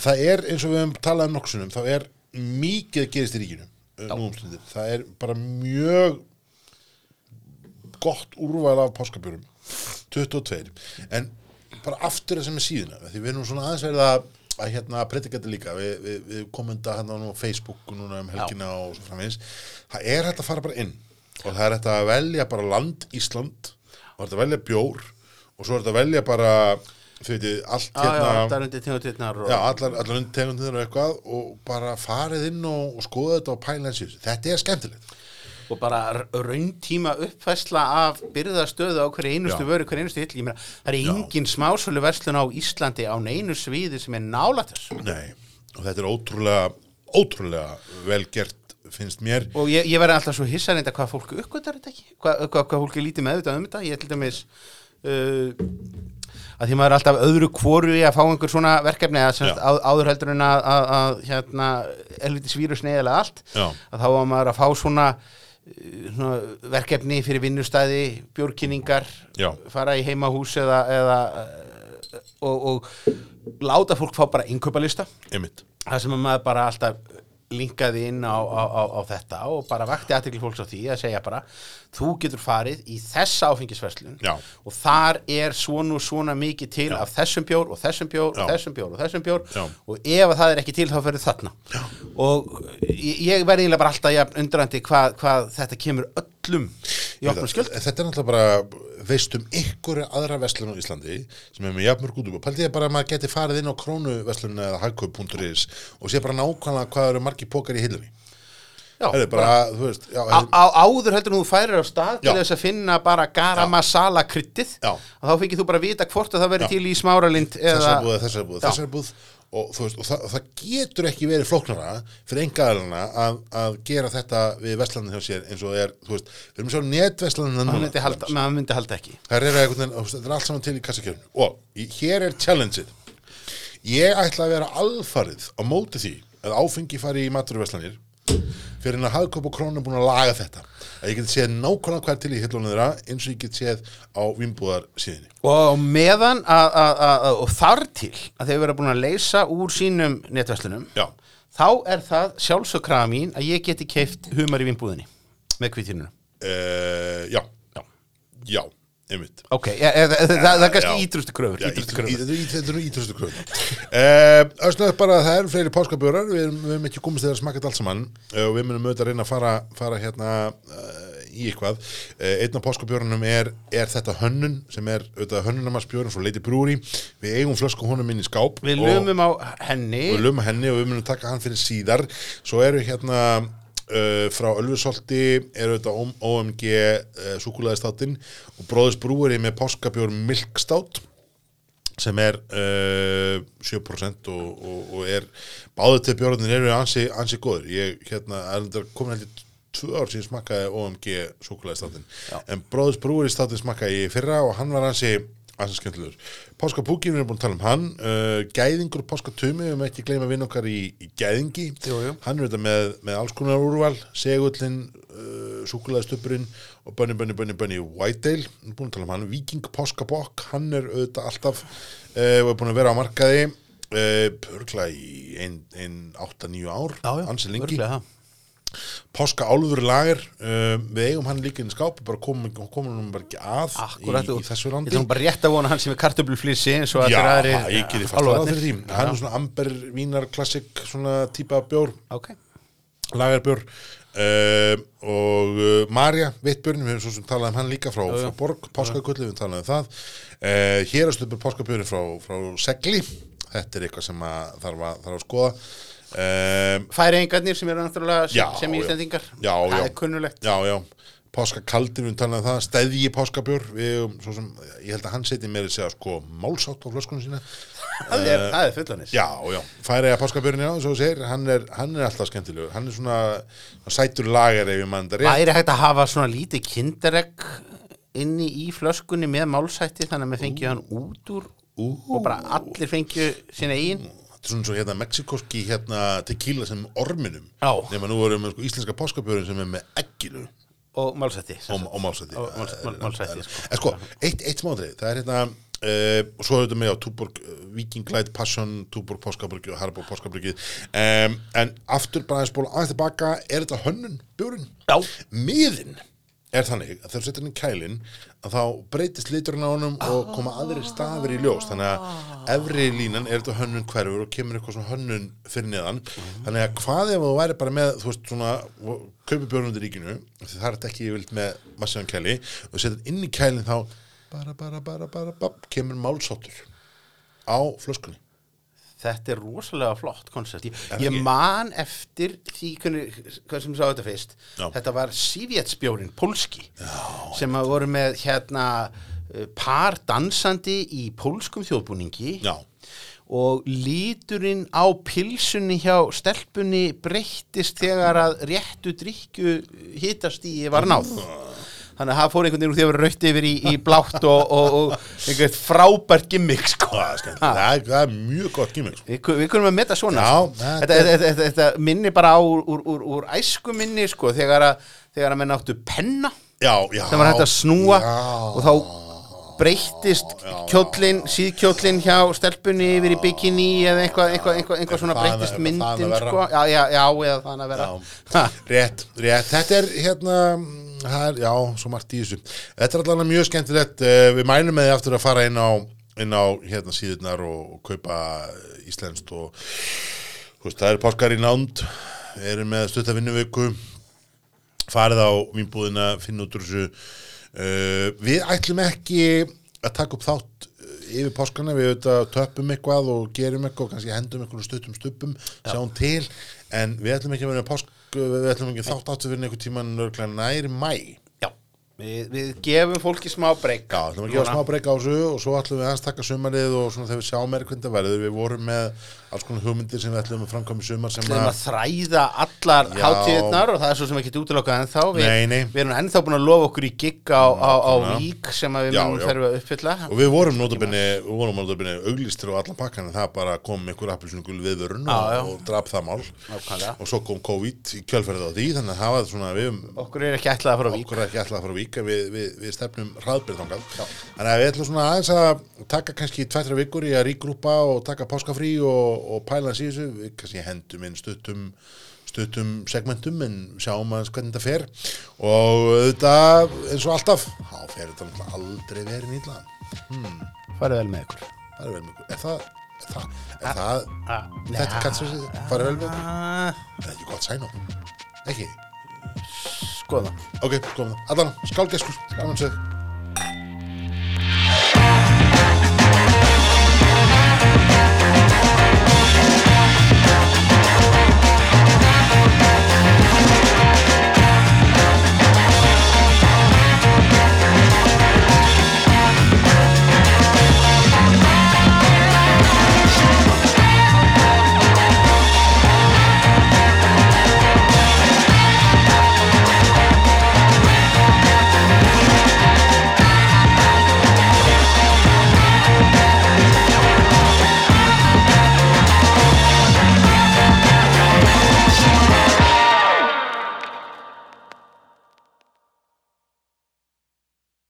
það er eins og við höfum talað um nokkusunum, þá er mikið gerist í ríkinu nú um það er bara mjög gott úrvæl af páskabjörum 22, en bara aftur það sem er síðuna, því við erum svona aðeins verið að, að hérna predika þetta líka. Við, við, við komenda hérna á Facebook núna um helgina og svo framvegis. Það er hægt að fara bara inn og það er hægt að velja bara land Ísland og það er hægt að velja bjór og svo er hægt að velja bara veitir, allt Já, já, hérna það er undir tegundirnar og... Já, allar, allar undirtegundir og eitthvað og bara farið inn og, og skoða þetta og pæla þessu. Þetta er skemmtilegt. og bara r- rauntíma uppfæsla af byrðastöðu á hverju einustu Já. vöru, hverju einustu hilli, ég meina, það er engin smásölu verslun á Íslandi á neinu sviði sem er nálægt þessu Nei, og þetta er ótrúlega, ótrúlega vel gert, finnst mér. og ég, ég verði alltaf svo hissa reynda hvað fólk uppgötar þetta ekki, hvað, hvað, hvað fólk er lítið meðvitað um þetta, ég til dæmis uh, að því maður er alltaf öðru kvoru í að fá einhver svona verkefni að á, áður heldur en að, að, að hérna, elvitis vírus neðilega allt Já. að þá var maður að fá svona, uh, svona verkefni fyrir vinnustæði, bjórkynningar Já. fara í heimahús eða, eða uh, og, og láta fólk fá bara innkaupalista Einmitt. það sem að maður bara alltaf linkaði inn á, á, á, á þetta og bara vakti aðtekli fólks á því að segja bara þú getur farið í þessa áfengisverslun Já. og þar er svona og svona mikið til af þessum bjór og þessum bjór Já. og þessum bjór og þessum bjór Já. og ef að það er ekki til þá fyrir þarna Já. og ég, verði eiginlega bara alltaf undrandi hvað, hvað þetta kemur öllum í opnum skjöld Þetta er náttúrulega bara, veist um ykkur aðra verslun á Íslandi sem er með jafnmörg út Paldið er bara að maður geti farið inn á krónuverslun eða hagkaup.is og sé bara nákvæmlega hvað eru margir pókar í hillunni. Já, Það bara, veist, já, á, á, áður heldur nú þú færir á stað til Já. þess að finna bara garam masala kryttið og þá fengið þú bara vita hvort að það Já. til í smáralind þessar búið, þessar búið, Já. þessar búið og, veist, og, það, það getur ekki verið flóknara fyrir engaðalina að, að gera þetta við vestlandin hjá sér eins og er, þú veist, við erum svo netvestlandin maður myndi, myndi halda ekki. Það er veginn, þetta er allt saman til í kassakjörnu og í, hér er challengeið. Ég ætla að vera alfarið á móti því að áfengi fari í maturvestlanir fyrir en að hagköp og krónu er búin að laga þetta. Að ég geti séð nákvæmlega hvað til í hillunum þeirra eins og ég get séð á vinnbúðar síðinni og meðan og þar til að þeir vera búin að leysa úr sínum netverslunum Já. þá er það sjálfsökraða mín að ég geti keift humar í vinnbúðinni með kvittinuna uh, já, Já. já, einmitt ok, það, er kannski ítrustu kröfur ítrustu Þetta er í- þetta er nú ítrústu kröfur. Uh, Ösnöð bara að það eru fleiri páskabjórar við, erum ekki komist þegar að smaka þetta allt saman. Uh, og við munum auðvitað að reyna að fara, fara hérna uh, í eitthvað. Einn af páskabjórunum er, er þetta hönnun sem er auðvitað hönnunamarsbjórun frá Lady Brewery. Við eigum flösku honum inn í skáp við lumum á henni og við munum taka hann fyrir síðar. Svo eru hérna uh, frá Ölfusolti eru þetta OM- OMG uh, súkulæðistáttinn og Bróðis Brúeri með páskabjór Milkstátt sem er uh, 7% og, og, og er báðu til bjórnir eru ansi, ansi góður ég hérna, er komin heldur tvö ár síðan smakkaði OMG súkulæðistáttinn en Bróðis Brúeri státtinn smakkaði ég í fyrra og hann var ansi ansi skemmtilegur. Páskapúkin, við erum búin að tala um hann uh, Gæðingur Páskatumi við höfum ekki gleyma vinn okkar í, í Gæðingi Jú, jú. hann er þetta með, með alls konar úrval segullin, uh, súkulæðistupurinn og Bunny Bunny Bunny Bunny Whitedale við erum búin að tala um hann, Viking Páskabokk hann er auðvitað alltaf uh, og er búin að vera á markaði uh, pörgla í ein, ein 8-9 ár, ansi lengi örugglega það. Páska álfur lager uh, við eigum hann líka inn í skáp bara komum, komum hann bara ekki að Akkurat, í, í þessu ég landi ætlum bara rétt að vona hann sem er kartöfluflýsi eins og Já, allir aðrir ég geti fast að álfarnir. fyrir því. Hann er svona amber, vínar, klassik svona típa bjór, ok, lagarbjór uh, og uh, Marja, Vittbjörn, við hefum svo sem talað um hann líka frá, frá Borg, Páskakulli, við höfum talað um það. Uh, Hér er stupur Páskabjörn frá, frá Segli, þetta er eitthvað sem að þarf að, þarf að skoða um, færingarnir sem eru náttúrulega sem, Já, sem íslendingar. Já, það já. er kunnulegt Já, já, páskakaldir, við talaðum um það, stæðji páskabjór, við, höfum svo sem, ég held að hann seti meira að segja sko málsátt á flöskunum sína. það er, það er fullanis Já, já, færi að páskabjörn er á, þú segir, hann er, hann er alltaf skemmtilegur, hann er svona, sætur lager ef ég mann það rétt. væri hægt að hafa svona lítið kinderegg inni í flöskunni með málsætti þannig að við fengjum hann út úr Ú. og bara allir fengju sína eigin svona svo hérna mexikoski hérna tequila sem orminum. Nema nú vorum við sko íslenska páskabjörn sem er með egginu. Og málsætti og, og málsætti Og máls- mál- málsætti, sko. en sko, eitt, eitt smádrið það er hérna uh, og svo þetta með á Túborg uh, Viking Light Passion, Túborg Páskabryggi og Harborg Páskabryggi um, en aftur bara að spóla aðeins tilbaka er þetta hönnun björn Já. miðin er þannig að þegar þú setur hann í kælin að þá breytist liturinn á honum og koma aðri stafir í ljós. Þannig að efri línan er þetta hönnun hverfur og kemur eitthvað svona hönnun fyrir neðan. Þannig að hvað ef þú væri bara með þú veist svona kaupi björn undir ríkinu það er þetta ekki yfirlt með massíðan kæli og setur inn í kælin þá bara bara bara bara, bara kemur málsóttur á flöskunni Þetta er rosalega flott koncept. Ég, ég man eftir því hvernig, hvað sem sá þetta fyrst. Já. Þetta var Sivjetsbjórin, pólski, Já. sem að voru með hérna uh, par dansandi í pólskum þjóðbúningi já, og líturinn á pilsunni hjá stelpunni breyttist þegar að réttu drikju hitastíi var náð. Þannig að það fór einhvern veginn úr því að vera rautt yfir í, í blátt og, og, og einhvern frábært gimmick sko. það er það, er- mjög gott gíming sko. Við, við kunum að metta svona Já, sko. þetta þetta, þetta, þetta, minni bara á úr, úr, úr, úr æsku minni sko, þegar, að, þegar að menn áttu penna já, já sem var hægt að snúa já. og þá breyttist kjóllin, síðkjóllin hjá stelpunni yfir í bikini eða eitthvað, eitthvað, eitthvað, eitthvað svona breyttist myndin sko. já, já, já, eða þannig að vera Rétt, rétt, þetta er hérna, það er, já, svo margt í þessu. Þetta er allavega mjög skemmtilegt, Eh, við mælum með því aftur að fara inn á, inn á hérna síðurnar og, og kaupa íslenskt og, veist, það er páskar í nánd, við erum með stuttavinnuviku, farið á vínbúðina, finna út úr þessu. Uh, við ætlum ekki að taka upp þátt uh, yfir páskana, við auðvitað töppum eitthvað og gerum eitthvað og kannski hendum eitthvað stuttum stuppum, sjáum til. En við ætlum ekki að vera pásk við ætlum ekki þátt áttu fyrir einhver tíman nörglega nær mæ við, við gefum fólki smá breyk Já, ætlum að gefa smá breyka á þessu og svo ætlum við aðeins taka sumarið og svona þegar við sjáum meira hvernig það verður. Við vorum með alls konar hugmyndir sem við ætlum að framkvæma í sumar sem Við að þræða allar hátíðnar og það er svo sem ekki útilokkað ennþá. Við, Nei, nei. við erum ennþá búin að lofa okkur í gigg á, á, á vík sem við munum þurfa að uppfylla. Og við vorum notabinni, við vorum notabinni auglistir á allan pakkan en það bara kom einhver appilsungul viðvörun og, og draf það mál. Nákvæmlega. og svo kom COVID í kjölferðið á því þannig að það var svona við okkur er ekki ætlað að fara á vík víka við, við, við stefnum hraðbyrð þangað. Þannig að við ætlum svona aðeins að taka kannski tvættra vikur í að ríkgrúpa og taka páskafrí og, og pæla þessu. Við kannski hendum inn stuttum stuttum segmentum en sjáum aðeins hvernig þetta fer. Og þetta eins og alltaf þá fer þetta aldrei verið nýtla farið vel með ykkur. Er vel mjög er það, er það, er það þetta kannski farið vel með ykkur? Ah, það er ekki gott sæn á? Ekki skoða. Ok, komum. Það allan, skálgeskur, gaman sér